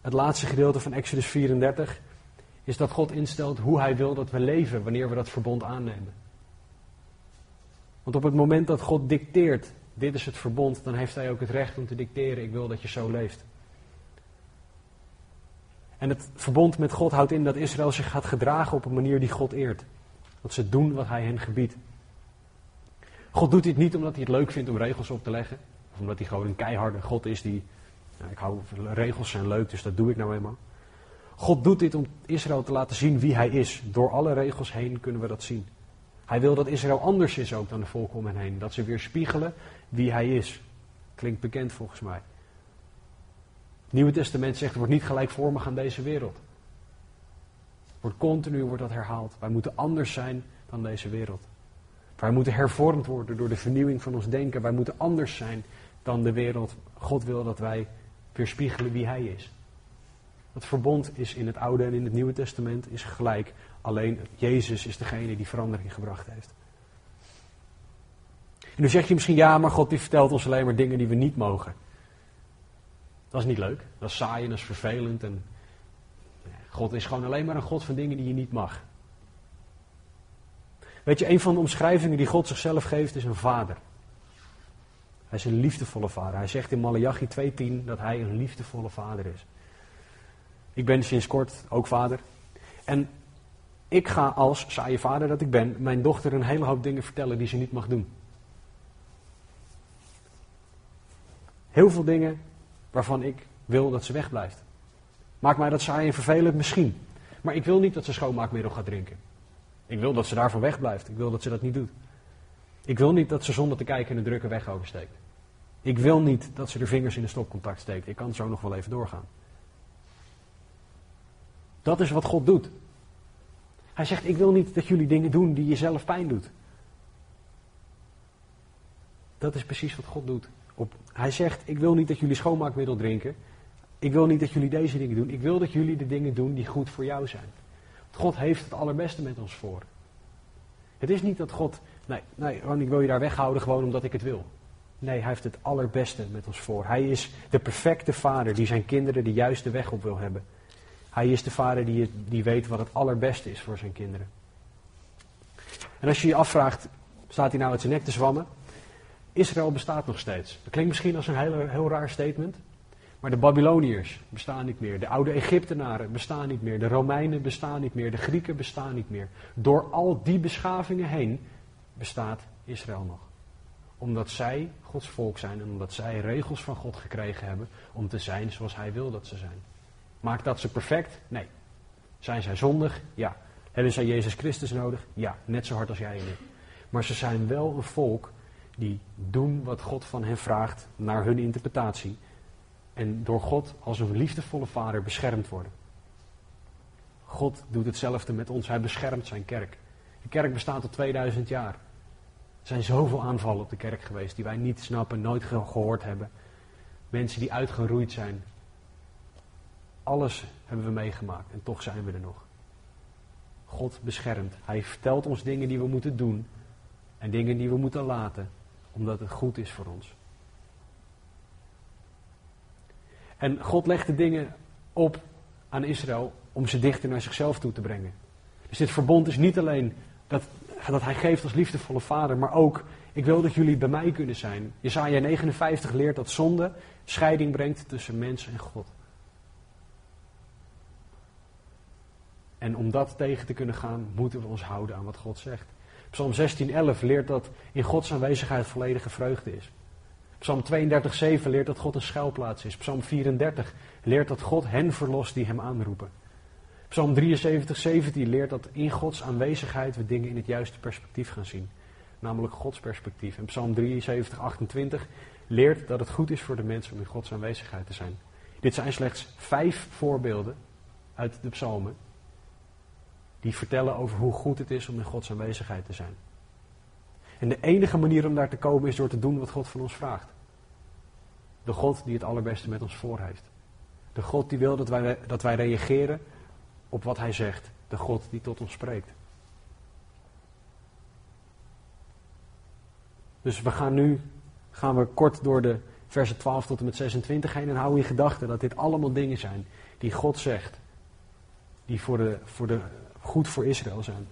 Het laatste gedeelte van Exodus 34 is dat God instelt hoe Hij wil dat we leven wanneer we dat verbond aannemen. Want op het moment dat God dicteert, dit is het verbond, dan heeft Hij ook het recht om te dicteren, ik wil dat je zo leeft. En het verbond met God houdt in dat Israël zich gaat gedragen op een manier die God eert. Dat ze doen wat Hij hen gebiedt. God doet dit niet omdat hij het leuk vindt om regels op te leggen. Of omdat hij gewoon een keiharde God is die nou, ik hou, regels zijn leuk, dus dat doe ik nou eenmaal. God doet dit om Israël te laten zien wie hij is. Door alle regels heen kunnen we dat zien. Hij wil dat Israël anders is ook dan de hen heen. Dat ze weer spiegelen wie hij is. Klinkt bekend volgens mij. Het Nieuwe Testament zegt, wordt niet gelijkvormig aan deze wereld. Wordt continu wordt dat herhaald. Wij moeten anders zijn dan deze wereld. Wij moeten hervormd worden door de vernieuwing van ons denken. Wij moeten anders zijn dan de wereld. God wil dat wij weerspiegelen wie hij is. Het verbond is in het Oude en in het Nieuwe Testament is gelijk. Alleen Jezus is degene die verandering gebracht heeft. En nu zeg je misschien, ja, maar God die vertelt ons alleen maar dingen die we niet mogen. Dat is niet leuk. Dat is saai en dat is vervelend. En God is gewoon alleen maar een God van dingen die je niet mag. Weet je, een van de omschrijvingen die God zichzelf geeft is een vader. Hij is een liefdevolle vader. Hij zegt in Malachi 2.10 dat hij een liefdevolle vader is. Ik ben sinds kort ook vader. En ik ga als saaie vader dat ik ben, mijn dochter een hele hoop dingen vertellen die ze niet mag doen. Heel veel dingen waarvan ik wil dat ze wegblijft. Maakt mij dat saai en vervelend misschien. Maar ik wil niet dat ze schoonmaakmiddel gaat drinken. Ik wil dat ze daarvan wegblijft. Ik wil dat ze dat niet doet. Ik wil niet dat ze zonder te kijken een drukke weg oversteekt. Ik wil niet dat ze de vingers in de stopcontact steekt. Ik kan zo nog wel even doorgaan. Dat is wat God doet. Hij zegt: Ik wil niet dat jullie dingen doen die jezelf pijn doet. Dat is precies wat God doet. Op, hij zegt: Ik wil niet dat jullie schoonmaakmiddel drinken. Ik wil niet dat jullie deze dingen doen. Ik wil dat jullie de dingen doen die goed voor jou zijn. God heeft het allerbeste met ons voor. Het is niet dat God Nee, nee, want ik wil je daar weghouden gewoon omdat ik het wil. Nee, hij heeft het allerbeste met ons voor. Hij is de perfecte vader die zijn kinderen de juiste weg op wil hebben. Hij is de vader die, die weet wat het allerbeste is voor zijn kinderen. En als je je afvraagt, staat hij nou uit zijn nek te zwammen? Israël bestaat nog steeds. Dat klinkt misschien als een heel, heel raar statement. Maar de Babyloniërs bestaan niet meer. De oude Egyptenaren bestaan niet meer. De Romeinen bestaan niet meer. De Grieken bestaan niet meer. Door al die beschavingen heen bestaat Israël nog. omdat zij Gods volk zijn en omdat zij regels van God gekregen hebben om te zijn zoals Hij wil dat ze zijn. Maakt dat ze perfect? Nee. Zijn zij zondig? Ja. Hebben zij Jezus Christus nodig? Ja, net zo hard als jij en ik. Maar ze zijn wel een volk die doen wat God van hen vraagt naar hun interpretatie. En door God als een liefdevolle vader beschermd worden. God doet hetzelfde met ons. Hij beschermt zijn kerk. De kerk bestaat al 2000 jaar. Er zijn zoveel aanvallen op de kerk geweest die wij niet snappen, nooit gehoord hebben. Mensen die uitgeroeid zijn. Alles hebben we meegemaakt en toch zijn we er nog. God beschermt. Hij vertelt ons dingen die we moeten doen en dingen die we moeten laten, omdat het goed is voor ons. En God legt de dingen op aan Israël om ze dichter naar zichzelf toe te brengen. Dus dit verbond is niet alleen dat, dat hij geeft als liefdevolle vader, maar ook, ik wil dat jullie bij mij kunnen zijn. Jesaja 59 leert dat zonde scheiding brengt tussen mens en God. En om dat tegen te kunnen gaan, moeten we ons houden aan wat God zegt. Psalm 16:11 leert dat in Gods aanwezigheid volledige vreugde is. Psalm 32:7 leert dat God een schuilplaats is. Psalm 34 leert dat God hen verlost die hem aanroepen. Psalm 73:17 leert dat in Gods aanwezigheid we dingen in het juiste perspectief gaan zien. Namelijk Gods perspectief. En Psalm 73:28 leert dat het goed is voor de mensen om in Gods aanwezigheid te zijn. Dit zijn slechts vijf voorbeelden uit de psalmen die vertellen over hoe goed het is om in Gods aanwezigheid te zijn. En de enige manier om daar te komen is door te doen wat God van ons vraagt. De God die het allerbeste met ons voor heeft. De God die wil dat wij, dat wij reageren op wat Hij zegt. De God die tot ons spreekt. Dus we gaan nu gaan we kort door de versen 12 tot en met 26 heen en hou in gedachten dat dit allemaal dingen zijn die God zegt. Die voor de, voor de goed voor Israël zijn.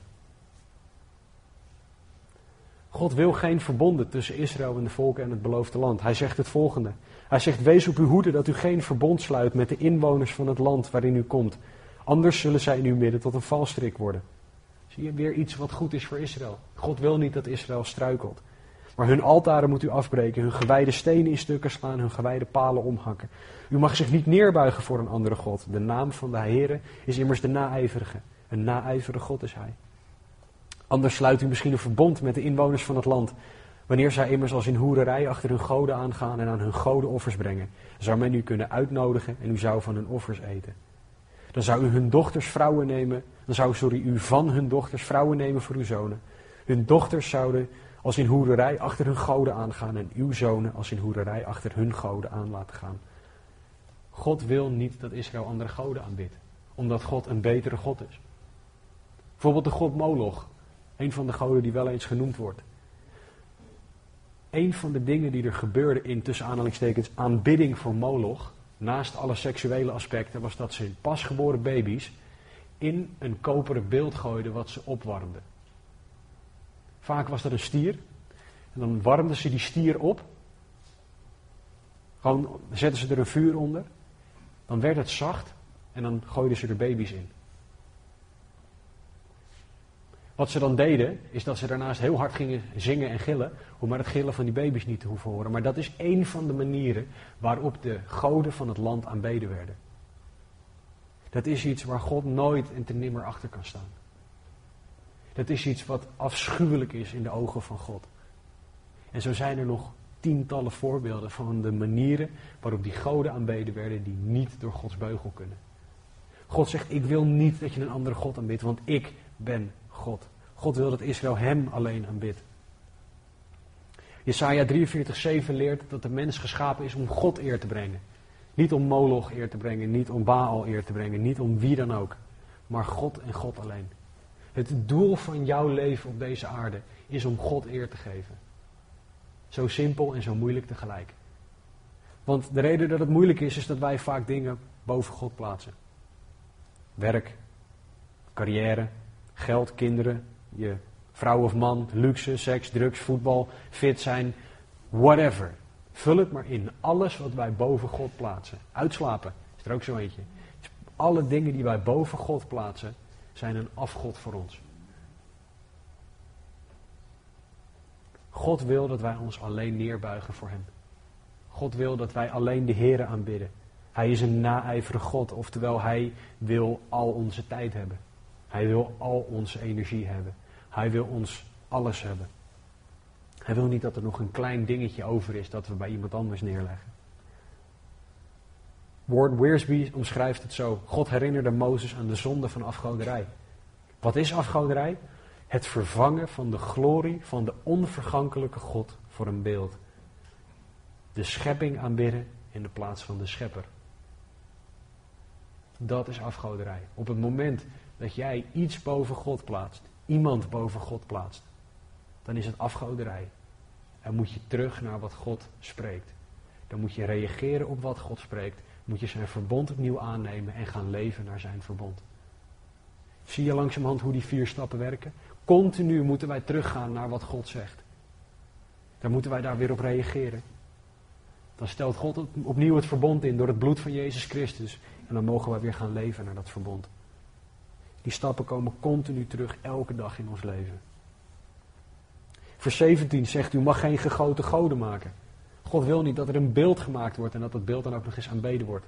God wil geen verbonden tussen Israël en de volken en het beloofde land. Hij zegt het volgende. Hij zegt: Wees op uw hoede dat u geen verbond sluit met de inwoners van het land waarin u komt. Anders zullen zij in uw midden tot een valstrik worden. Zie je weer iets wat goed is voor Israël. God wil niet dat Israël struikelt. Maar hun altaren moet u afbreken, hun gewijde stenen in stukken slaan, hun gewijde palen omhakken. U mag zich niet neerbuigen voor een andere God. De naam van de Heere is immers de naijverige. Een naijverige God is hij. Anders sluit u misschien een verbond met de inwoners van het land. Wanneer zij immers als in hoererij achter hun goden aangaan en aan hun goden offers brengen, zou men u kunnen uitnodigen en u zou van hun offers eten. Dan zou u hun dochters vrouwen nemen, dan zou sorry, u van hun dochters vrouwen nemen voor uw zonen. Hun dochters zouden als in hoererij achter hun goden aangaan en uw zonen als in hoererij achter hun goden aan laten gaan. God wil niet dat Israël andere goden aanbidt, omdat God een betere God is. Bijvoorbeeld de god Moloch, een van de goden die wel eens genoemd wordt. Een van de dingen die er gebeurde in tussen aanhalingstekens aanbidding voor Moloch, naast alle seksuele aspecten, was dat ze pasgeboren baby's in een koperen beeld gooiden wat ze opwarmden. Vaak was dat een stier. En dan warmden ze die stier op. Gewoon zetten ze er een vuur onder. Dan werd het zacht en dan gooiden ze er baby's in. Wat ze dan deden, is dat ze daarnaast heel hard gingen zingen en gillen, om maar het gillen van die baby's niet te hoeven horen. Maar dat is één van de manieren waarop de goden van het land aanbeden werden. Dat is iets waar God nooit en ten nimmer achter kan staan. Dat is iets wat afschuwelijk is in de ogen van God. En zo zijn er nog tientallen voorbeelden van de manieren waarop die goden aanbeden werden die niet door Gods beugel kunnen. God zegt, ik wil niet dat je een andere God aanbidt, want ik ben God. God wil dat Israël hem alleen aanbidt. Jesaja 43:7 leert dat de mens geschapen is om God eer te brengen. Niet om Moloch eer te brengen, niet om Baal eer te brengen, niet om wie dan ook. Maar God en God alleen. Het doel van jouw leven op deze aarde is om God eer te geven. Zo simpel en zo moeilijk tegelijk. Want de reden dat het moeilijk is, is dat wij vaak dingen boven God plaatsen. Werk, carrière, geld, kinderen, je vrouw of man, luxe, seks, drugs, voetbal, fit zijn, whatever. Vul het maar in. Alles wat wij boven God plaatsen. Uitslapen is er ook zo eentje. Alle dingen die wij boven God plaatsen, zijn een afgod voor ons. God wil dat wij ons alleen neerbuigen voor Hem. God wil dat wij alleen de Here aanbidden. Hij is een naijverige God, oftewel Hij wil al onze tijd hebben. Hij wil al onze energie hebben. Hij wil ons alles hebben. Hij wil niet dat er nog een klein dingetje over is dat we bij iemand anders neerleggen. Ward Wearsby omschrijft het zo. God herinnerde Mozes aan de zonde van afgoderij. Wat is afgoderij? Het vervangen van de glorie van de onvergankelijke God voor een beeld. De schepping aanbidden in de plaats van de schepper. Dat is afgoderij. Op het moment dat jij iets boven God plaatst, iemand boven God plaatst, dan is het afgoderij. Dan moet je terug naar wat God spreekt. Dan moet je reageren op wat God spreekt. Moet je zijn verbond opnieuw aannemen en gaan leven naar zijn verbond. Zie je langzamerhand hoe die vier stappen werken? Continu moeten wij teruggaan naar wat God zegt. Dan moeten wij daar weer op reageren. Dan stelt God opnieuw het verbond in door het bloed van Jezus Christus. En dan mogen wij weer gaan leven naar dat verbond. Die stappen komen continu terug elke dag in ons leven. Vers 17 zegt, u mag geen gegoten goden maken. God wil niet dat er een beeld gemaakt wordt en dat dat beeld dan ook nog eens aanbeden wordt.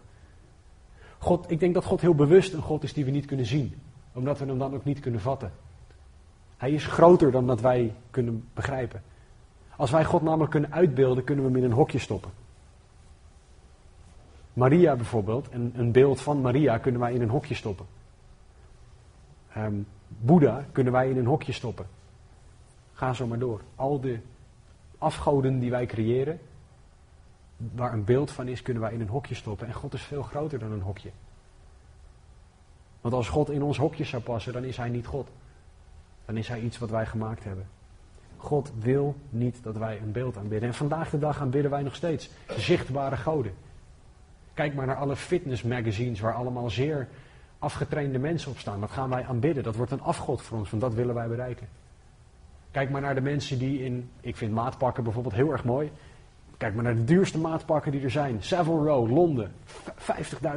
God, ik denk dat God heel bewust een God is die we niet kunnen zien, omdat we hem dan ook niet kunnen vatten. Hij is groter dan dat wij kunnen begrijpen. Als wij God namelijk kunnen uitbeelden, kunnen we hem in een hokje stoppen. Maria bijvoorbeeld, een, een beeld van Maria kunnen wij in een hokje stoppen. Um, Boeddha kunnen wij in een hokje stoppen. Ga zo maar door. Al de afgoden die wij creëren, waar een beeld van is, kunnen wij in een hokje stoppen. En God is veel groter dan een hokje. Want als God in ons hokje zou passen, dan is Hij niet God. Dan is Hij iets wat wij gemaakt hebben. God wil niet dat wij een beeld aanbidden. En vandaag de dag aanbidden wij nog steeds zichtbare goden. Kijk maar naar alle fitnessmagazines waar allemaal zeer afgetrainde mensen op staan. Dat gaan wij aanbidden. Dat wordt een afgod voor ons, want dat willen wij bereiken. Kijk maar naar de mensen die in, ik vind maatpakken bijvoorbeeld heel erg mooi. Kijk maar naar de duurste maatpakken die er zijn. Savile Row, Londen.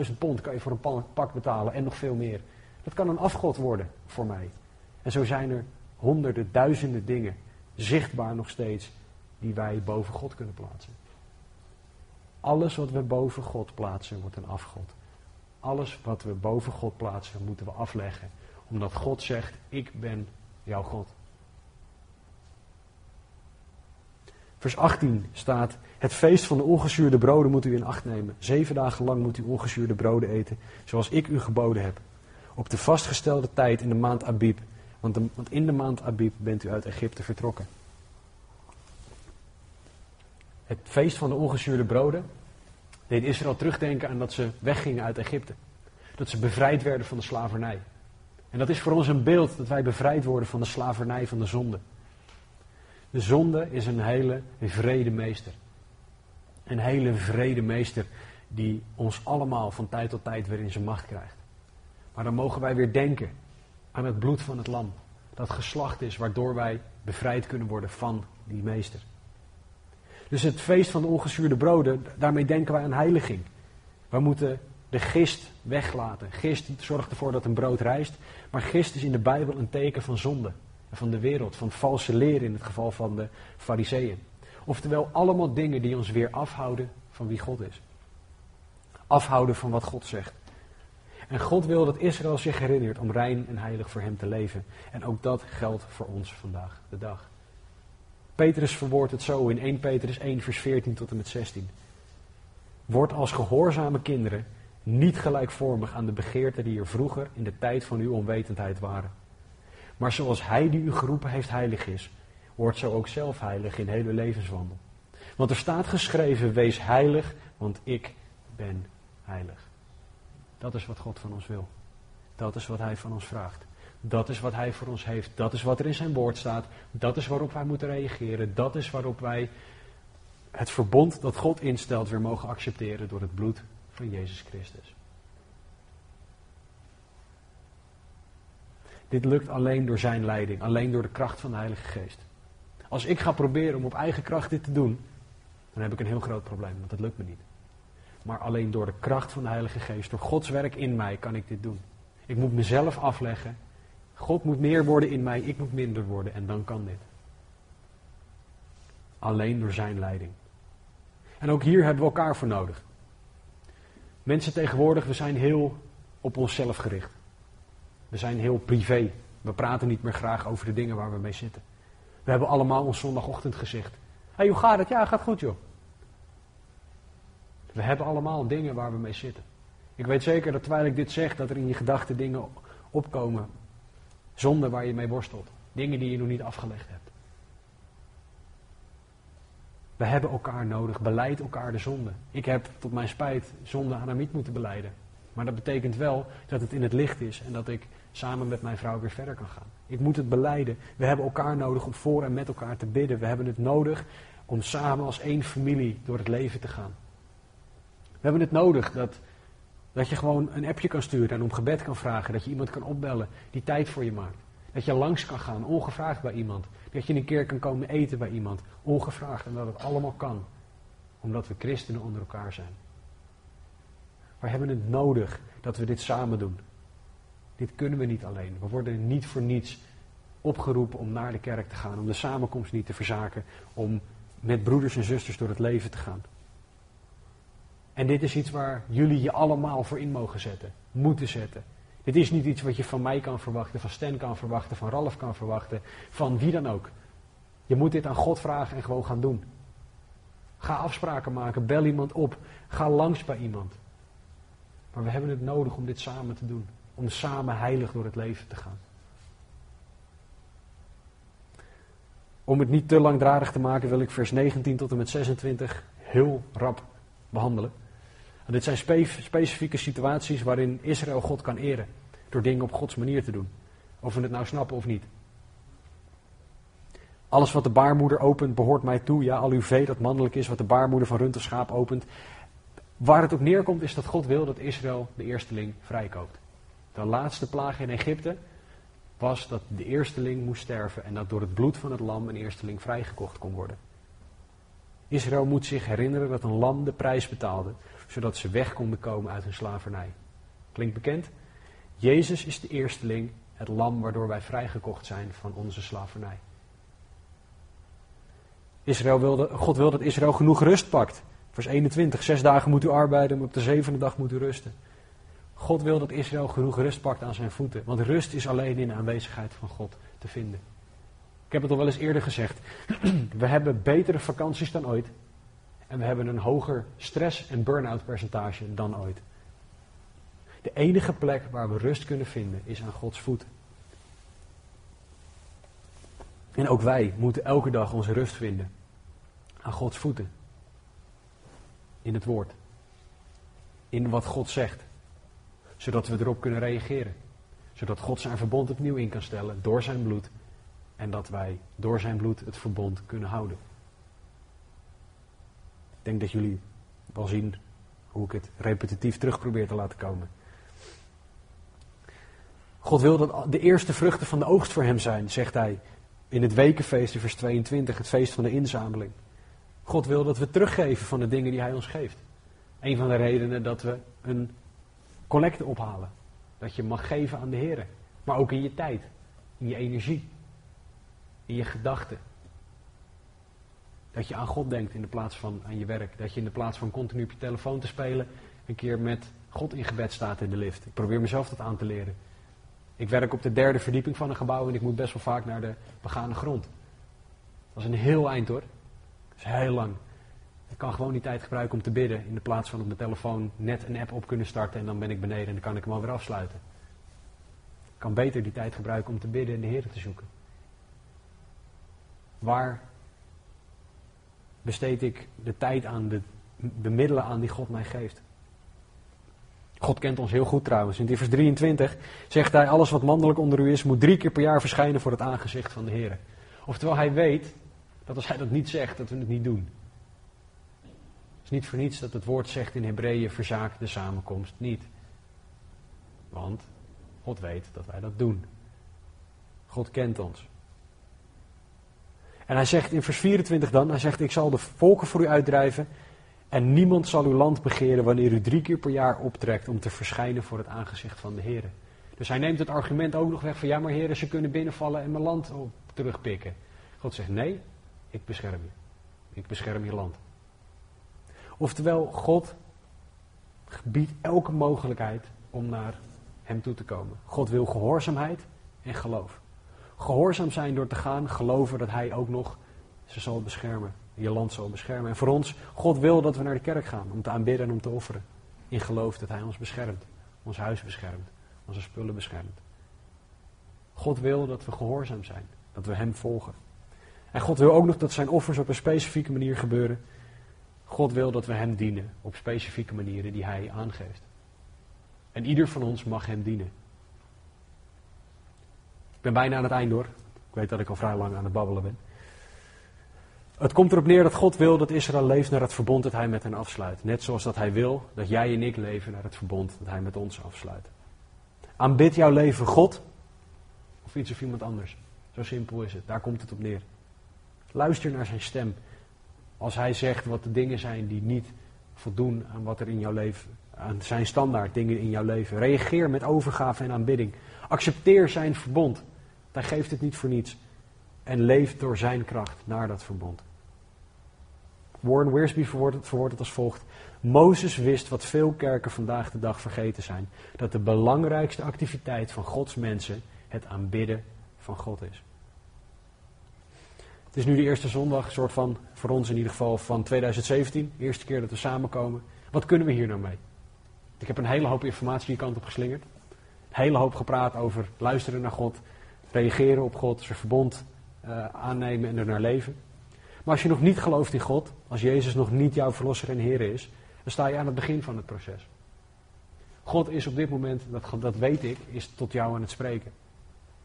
50.000 pond kan je voor een pak betalen en nog veel meer. Dat kan een afgod worden voor mij. En zo zijn er honderden, duizenden dingen, zichtbaar nog steeds, die wij boven God kunnen plaatsen. Alles wat we boven God plaatsen wordt een afgod. Alles wat we boven God plaatsen moeten we afleggen. Omdat God zegt, ik ben jouw God. Vers 18 staat, het feest van de ongezuurde broden moet u in acht nemen. Zeven dagen lang moet u ongezuurde broden eten, zoals ik u geboden heb. Op de vastgestelde tijd in de maand Abib, want, in de maand Abib bent u uit Egypte vertrokken. Het feest van de ongezuurde broden deed Israël terugdenken aan dat ze weggingen uit Egypte. Dat ze bevrijd werden van de slavernij. En dat is voor ons een beeld dat wij bevrijd worden van de slavernij van de zonde. De zonde is een hele vrede meester. Een hele vrede meester die ons allemaal van tijd tot tijd weer in zijn macht krijgt. Maar dan mogen wij weer denken aan het bloed van het lam. Dat geslacht is waardoor wij bevrijd kunnen worden van die meester. Dus het feest van de ongezuurde broden, daarmee denken wij aan heiliging. We moeten de gist weglaten. Gist zorgt ervoor dat een brood rijst. Maar gist is in de Bijbel een teken van zonde van de wereld, van valse leer in het geval van de fariseeën. Oftewel allemaal dingen die ons weer afhouden van wie God is. Afhouden van wat God zegt. En God wil dat Israël zich herinnert om rein en heilig voor hem te leven. En ook dat geldt voor ons vandaag de dag. Petrus verwoordt het zo in 1 Petrus 1 vers 14 tot en met 16. Word als gehoorzame kinderen niet gelijkvormig aan de begeerten die er vroeger in de tijd van uw onwetendheid waren. Maar zoals Hij die u geroepen heeft heilig is, wordt zo ook zelf heilig in hele levenswandel. Want er staat geschreven, wees heilig, want ik ben heilig. Dat is wat God van ons wil. Dat is wat Hij van ons vraagt. Dat is wat Hij voor ons heeft. Dat is wat er in zijn woord staat. Dat is waarop wij moeten reageren. Dat is waarop wij het verbond dat God instelt weer mogen accepteren door het bloed van Jezus Christus. Dit lukt alleen door zijn leiding, alleen door de kracht van de Heilige Geest. Als ik ga proberen om op eigen kracht dit te doen, dan heb ik een heel groot probleem, want dat lukt me niet. Maar alleen door de kracht van de Heilige Geest, door Gods werk in mij, kan ik dit doen. Ik moet mezelf afleggen. God moet meer worden in mij, ik moet minder worden en dan kan dit. Alleen door zijn leiding. En ook hier hebben we elkaar voor nodig. Mensen tegenwoordig, we zijn heel op onszelf gericht. We zijn heel privé. We praten niet meer graag over de dingen waar we mee zitten. We hebben allemaal ons zondagochtend gezegd. Hé, hey, hoe gaat het? Ja, gaat goed joh. We hebben allemaal dingen waar we mee zitten. Ik weet zeker dat terwijl ik dit zeg, dat er in je gedachten dingen opkomen. Zonde waar je mee worstelt. Dingen die je nog niet afgelegd hebt. We hebben elkaar nodig. Beleid elkaar de zonde. Ik heb tot mijn spijt zonde aan Amit moeten beleiden. Maar dat betekent wel dat het in het licht is en dat ik samen met mijn vrouw weer verder kan gaan. Ik moet het beleiden. We hebben elkaar nodig om voor en met elkaar te bidden. We hebben het nodig om samen als één familie door het leven te gaan. We hebben het nodig dat, dat je gewoon een appje kan sturen en om gebed kan vragen. Dat je iemand kan opbellen die tijd voor je maakt. Dat je langs kan gaan, ongevraagd bij iemand. Dat je een keer kan komen eten bij iemand, ongevraagd. En dat het allemaal kan, omdat we christenen onder elkaar zijn. We hebben het nodig dat we dit samen doen. Dit kunnen we niet alleen. We worden niet voor niets opgeroepen om naar de kerk te gaan, om de samenkomst niet te verzaken, om met broeders en zusters door het leven te gaan. En dit is iets waar jullie je allemaal voor in mogen zetten, moeten zetten. Dit is niet iets wat je van mij kan verwachten, van Stan kan verwachten, van Ralf kan verwachten, van wie dan ook. Je moet dit aan God vragen en gewoon gaan doen. Ga afspraken maken, bel iemand op, ga langs bij iemand. Maar we hebben het nodig om dit samen te doen, om samen heilig door het leven te gaan. Om het niet te langdradig te maken wil ik vers 19 tot en met 26 heel rap behandelen. Dit zijn specifieke situaties waarin Israël God kan eren. Door dingen op Gods manier te doen. Of we het nou snappen of niet. Alles wat de baarmoeder opent behoort mij toe. Ja, al uw vee dat mannelijk is, wat de baarmoeder van rund of schaap opent. Waar het op neerkomt is dat God wil dat Israël de eersteling vrijkoopt. De laatste plaag in Egypte was dat de eersteling moest sterven en dat door het bloed van het lam een eersteling vrijgekocht kon worden. Israël moet zich herinneren dat een lam de prijs betaalde zodat ze weg konden komen uit hun slavernij. Klinkt bekend? Jezus is de eersteling, het lam waardoor wij vrijgekocht zijn van onze slavernij. Israël wilde, God wil dat Israël genoeg rust pakt. Vers 21, zes dagen moet u arbeiden, maar op de zevende dag moet u rusten. God wil dat Israël genoeg rust pakt aan zijn voeten. Want rust is alleen in de aanwezigheid van God te vinden. Ik heb het al wel eens eerder gezegd. We hebben betere vakanties dan ooit. En we hebben een hoger stress- en burn-out percentage dan ooit. De enige plek waar we rust kunnen vinden is aan Gods voeten. En ook wij moeten elke dag onze rust vinden aan Gods voeten. In het woord. In wat God zegt. Zodat we erop kunnen reageren. Zodat God zijn verbond opnieuw in kan stellen door zijn bloed. En dat wij door zijn bloed het verbond kunnen houden. Ik denk dat jullie wel zien hoe ik het repetitief terug probeer te laten komen. God wil dat de eerste vruchten van de oogst voor hem zijn, zegt hij in het wekenfeest in vers 22, het feest van de inzameling. God wil dat we teruggeven van de dingen die hij ons geeft. Een van de redenen dat we een collecte ophalen. Dat je mag geven aan de Heer. Maar ook in je tijd, in je energie, in je gedachten. Dat je aan God denkt in de plaats van aan je werk. Dat je in de plaats van continu op je telefoon te spelen, een keer met God in gebed staat in de lift. Ik probeer mezelf dat aan te leren. Ik werk op de derde verdieping van een gebouw en ik moet best wel vaak naar de begane grond. Dat is een heel eind hoor. Dat is heel lang. Ik kan gewoon die tijd gebruiken om te bidden. In de plaats van op mijn telefoon net een app op kunnen starten en dan ben ik beneden en dan kan ik hem alweer afsluiten. Ik kan beter die tijd gebruiken om te bidden en de Heer te zoeken. Waar besteed ik de tijd aan, de, de middelen aan die God mij geeft. God kent ons heel goed trouwens. In vers 23 zegt hij: Alles wat mannelijk onder u is, moet drie keer per jaar verschijnen voor het aangezicht van de Heer. Oftewel, hij weet dat als hij dat niet zegt, dat we het niet doen. Het is niet voor niets dat het woord zegt in Hebreeën: verzaak de samenkomst niet. Want God weet dat wij dat doen. God kent ons. En hij zegt in vers 24 dan, hij zegt, ik zal de volken voor u uitdrijven en niemand zal uw land begeren wanneer u drie keer per jaar optrekt om te verschijnen voor het aangezicht van de Heer. Dus hij neemt het argument ook nog weg van, ja maar heren, ze kunnen binnenvallen en mijn land terugpikken. God zegt, nee, ik bescherm je. Ik bescherm je land. Oftewel, God biedt elke mogelijkheid om naar Hem toe te komen. God wil gehoorzaamheid en geloof. Gehoorzaam zijn door te gaan, geloven dat Hij ook nog ze zal beschermen, je land zal beschermen. En voor ons, God wil dat we naar de kerk gaan om te aanbidden en om te offeren. In geloof dat Hij ons beschermt, ons huis beschermt, onze spullen beschermt. God wil dat we gehoorzaam zijn, dat we Hem volgen. En God wil ook nog dat zijn offers op een specifieke manier gebeuren. God wil dat we Hem dienen op specifieke manieren die Hij aangeeft. En ieder van ons mag Hem dienen. Ik ben bijna aan het eind hoor. Ik weet dat ik al vrij lang aan het babbelen ben. Het komt erop neer dat God wil dat Israël leeft naar het verbond dat Hij met hen afsluit. Net zoals dat Hij wil dat jij en ik leven naar het verbond dat Hij met ons afsluit. Aanbid jouw leven God of iets of iemand anders. Zo simpel is het. Daar komt het op neer. Luister naar zijn stem. Als hij zegt wat de dingen zijn die niet voldoen aan wat er in jouw leven, aan zijn standaard dingen in jouw leven. Reageer met overgave en aanbidding. Accepteer zijn verbond. Hij geeft het niet voor niets. En leef door zijn kracht naar dat verbond. Warren Wiersbe verwoordt het, als volgt. Mozes wist wat veel kerken vandaag de dag vergeten zijn. Dat de belangrijkste activiteit van Gods mensen het aanbidden van God is. Het is nu de eerste zondag, soort van, voor ons in ieder geval, van 2017. De eerste keer dat we samenkomen. Wat kunnen we hier nou mee? Ik heb een hele hoop informatie die kant op geslingerd. Een hele hoop gepraat over luisteren naar God, reageren op God, zijn verbond uh, aannemen en er naar leven. Maar als je nog niet gelooft in God, als Jezus nog niet jouw verlosser en Heer is, dan sta je aan het begin van het proces. God is op dit moment, dat, dat weet ik, is tot jou aan het spreken.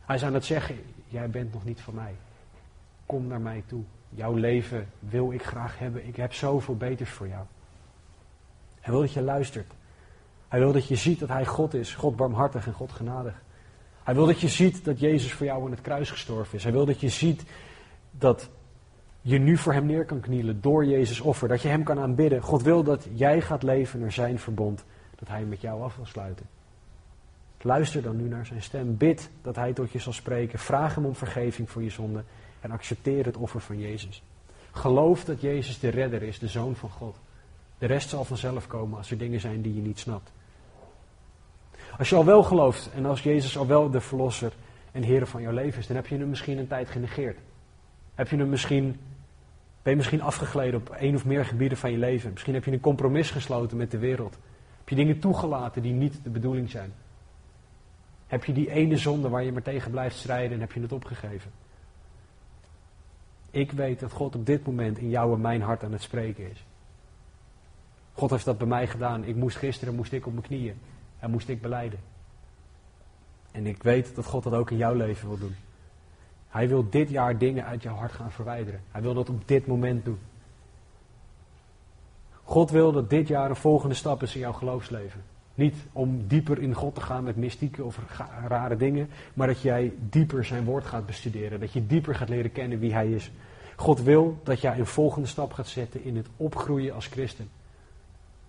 Hij is aan het zeggen, jij bent nog niet van mij. Kom naar mij toe. Jouw leven wil ik graag hebben. Ik heb zoveel beters voor jou. Hij wil dat je luistert. Hij wil dat je ziet dat hij God is, God barmhartig en God genadig. Hij wil dat je ziet dat Jezus voor jou aan het kruis gestorven is. Hij wil dat je ziet dat je nu voor hem neer kan knielen door Jezus offer. Dat je hem kan aanbidden. God wil dat jij gaat leven naar zijn verbond. Dat hij met jou af wil sluiten. Luister dan nu naar zijn stem. Bid dat hij tot je zal spreken. Vraag hem om vergeving voor je zonde. En accepteer het offer van Jezus. Geloof dat Jezus de redder is, de zoon van God. De rest zal vanzelf komen als er dingen zijn die je niet snapt. Als je al wel gelooft en als Jezus al wel de verlosser en Heer van jouw leven is, dan heb je hem misschien een tijd genegeerd. Heb je hem misschien, ben je misschien afgegleden op één of meer gebieden van je leven. Misschien heb je een compromis gesloten met de wereld. Heb je dingen toegelaten die niet de bedoeling zijn. Heb je die ene zonde waar je maar tegen blijft strijden en heb je het opgegeven. Ik weet dat God op dit moment in jou en mijn hart aan het spreken is. God heeft dat bij mij gedaan. Ik moest gisteren moest ik op mijn knieën en moest ik beleiden. En ik weet dat God dat ook in jouw leven wil doen. Hij wil dit jaar dingen uit jouw hart gaan verwijderen. Hij wil dat op dit moment doen. God wil dat dit jaar een volgende stap is in jouw geloofsleven. Niet om dieper in God te gaan met mystieke of rare dingen, maar dat jij dieper zijn woord gaat bestuderen. Dat je dieper gaat leren kennen wie Hij is. God wil dat jij een volgende stap gaat zetten in het opgroeien als christen.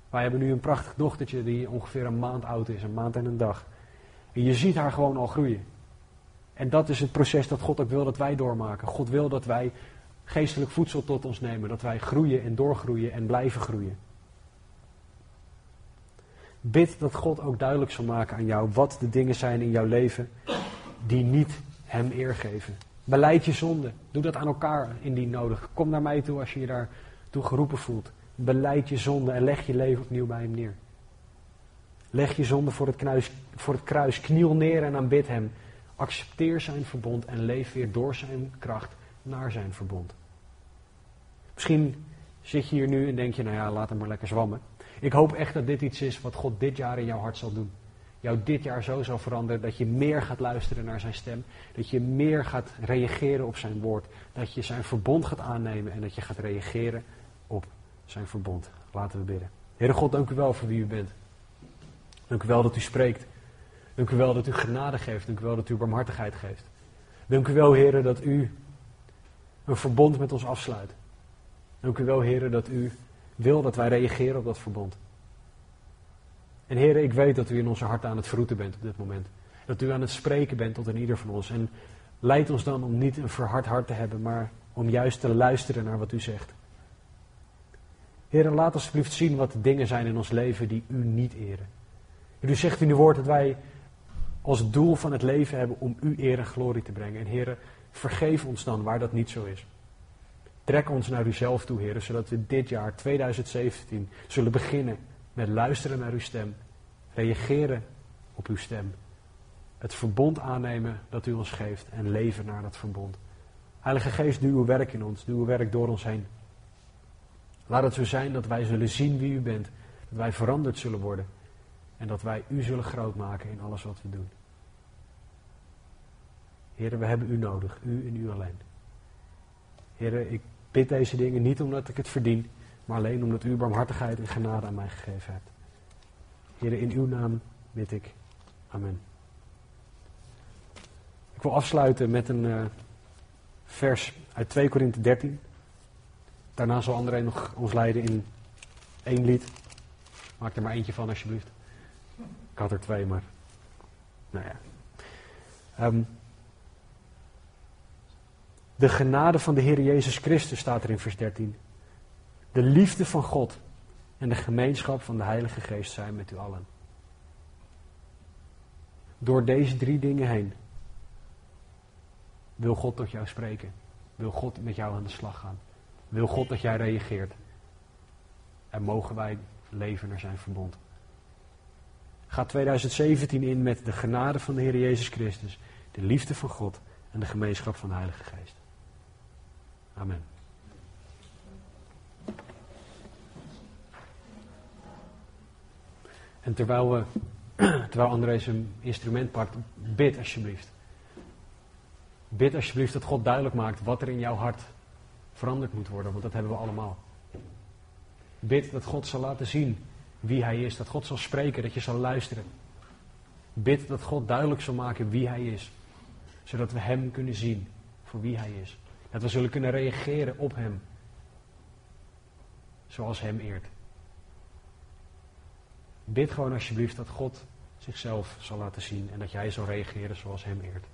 Wij hebben nu een prachtig dochtertje die ongeveer een maand oud is, een maand en een dag. En je ziet haar gewoon al groeien. En dat is het proces dat God ook wil dat wij doormaken. God wil dat wij geestelijk voedsel tot ons nemen. Dat wij groeien en doorgroeien en blijven groeien. Bid dat God ook duidelijk zal maken aan jou wat de dingen zijn in jouw leven die niet Hem eer geven. Beleid je zonde. Doe dat aan elkaar indien nodig. Kom naar mij toe als je je daartoe geroepen voelt. Beleid je zonde en leg je leven opnieuw bij Hem neer. Leg je zonde voor het, kruis, voor het kruis. Kniel neer en aanbid Hem. Accepteer Zijn verbond en leef weer door Zijn kracht naar Zijn verbond. Misschien zit je hier nu en denk je, nou ja, laat hem maar lekker zwammen. Ik hoop echt dat dit iets is wat God dit jaar in jouw hart zal doen. Jou dit jaar zo zal veranderen dat je meer gaat luisteren naar zijn stem. Dat je meer gaat reageren op zijn woord. Dat je zijn verbond gaat aannemen en dat je gaat reageren op zijn verbond. Laten we bidden. Heere God, dank u wel voor wie u bent. Dank u wel dat u spreekt. Dank u wel dat u genade geeft. Dank u wel dat u barmhartigheid geeft. Dank u wel, Heer, dat u een verbond met ons afsluit. Dank u wel, Heer, dat u wil dat wij reageren op dat verbond. En heren, ik weet dat u in onze harten aan het verroeten bent op dit moment. Dat u aan het spreken bent tot in ieder van ons. En leid ons dan om niet een verhard hart te hebben, maar om juist te luisteren naar wat u zegt. Heer, laat alsjeblieft zien wat de dingen zijn in ons leven die u niet eren. U zegt in uw woord dat wij als doel van het leven hebben om u eer en glorie te brengen. En Heer, vergeef ons dan waar dat niet zo is. Trek ons naar uzelf toe, Heer, zodat we dit jaar, 2017, zullen beginnen met luisteren naar uw stem, reageren op uw stem, het verbond aannemen dat u ons geeft en leven naar dat verbond. Heilige Geest, doe uw werk in ons, doe uw werk door ons heen. Laat het zo zijn dat wij zullen zien wie u bent, dat wij veranderd zullen worden en dat wij u zullen groot maken in alles wat we doen. Heren, we hebben u nodig, u en u alleen. Heren, ik bid deze dingen niet omdat ik het verdien, maar alleen omdat u barmhartigheid en genade aan mij gegeven hebt. Heren, in uw naam bid ik. Amen. Ik wil afsluiten met een uh, vers uit 2 Korinthe 13. Daarna zal André nog ons leiden in één lied. Maak er maar eentje van alsjeblieft. Ik had er twee, maar. Nou ja. Um, de genade van de Heer Jezus Christus staat er in vers 13. De liefde van God en de gemeenschap van de Heilige Geest zijn met u allen. Door deze drie dingen heen wil God tot jou spreken. Wil God met jou aan de slag gaan. Wil God dat jij reageert. En mogen wij leven naar zijn verbond. Ga 2017 in met de genade van de Heer Jezus Christus, de liefde van God en de gemeenschap van de Heilige Geest. Amen. En terwijl, we, terwijl André zijn instrument pakt, bid alsjeblieft. Bid alsjeblieft dat God duidelijk maakt wat er in jouw hart veranderd moet worden, want dat hebben we allemaal. Bid dat God zal laten zien wie Hij is, dat God zal spreken, dat je zal luisteren. Bid dat God duidelijk zal maken wie Hij is, zodat we Hem kunnen zien voor wie Hij is. Dat we zullen kunnen reageren op Hem, zoals Hem eert. Bid gewoon alsjeblieft dat God zichzelf zal laten zien en dat jij zal reageren zoals Hem eert.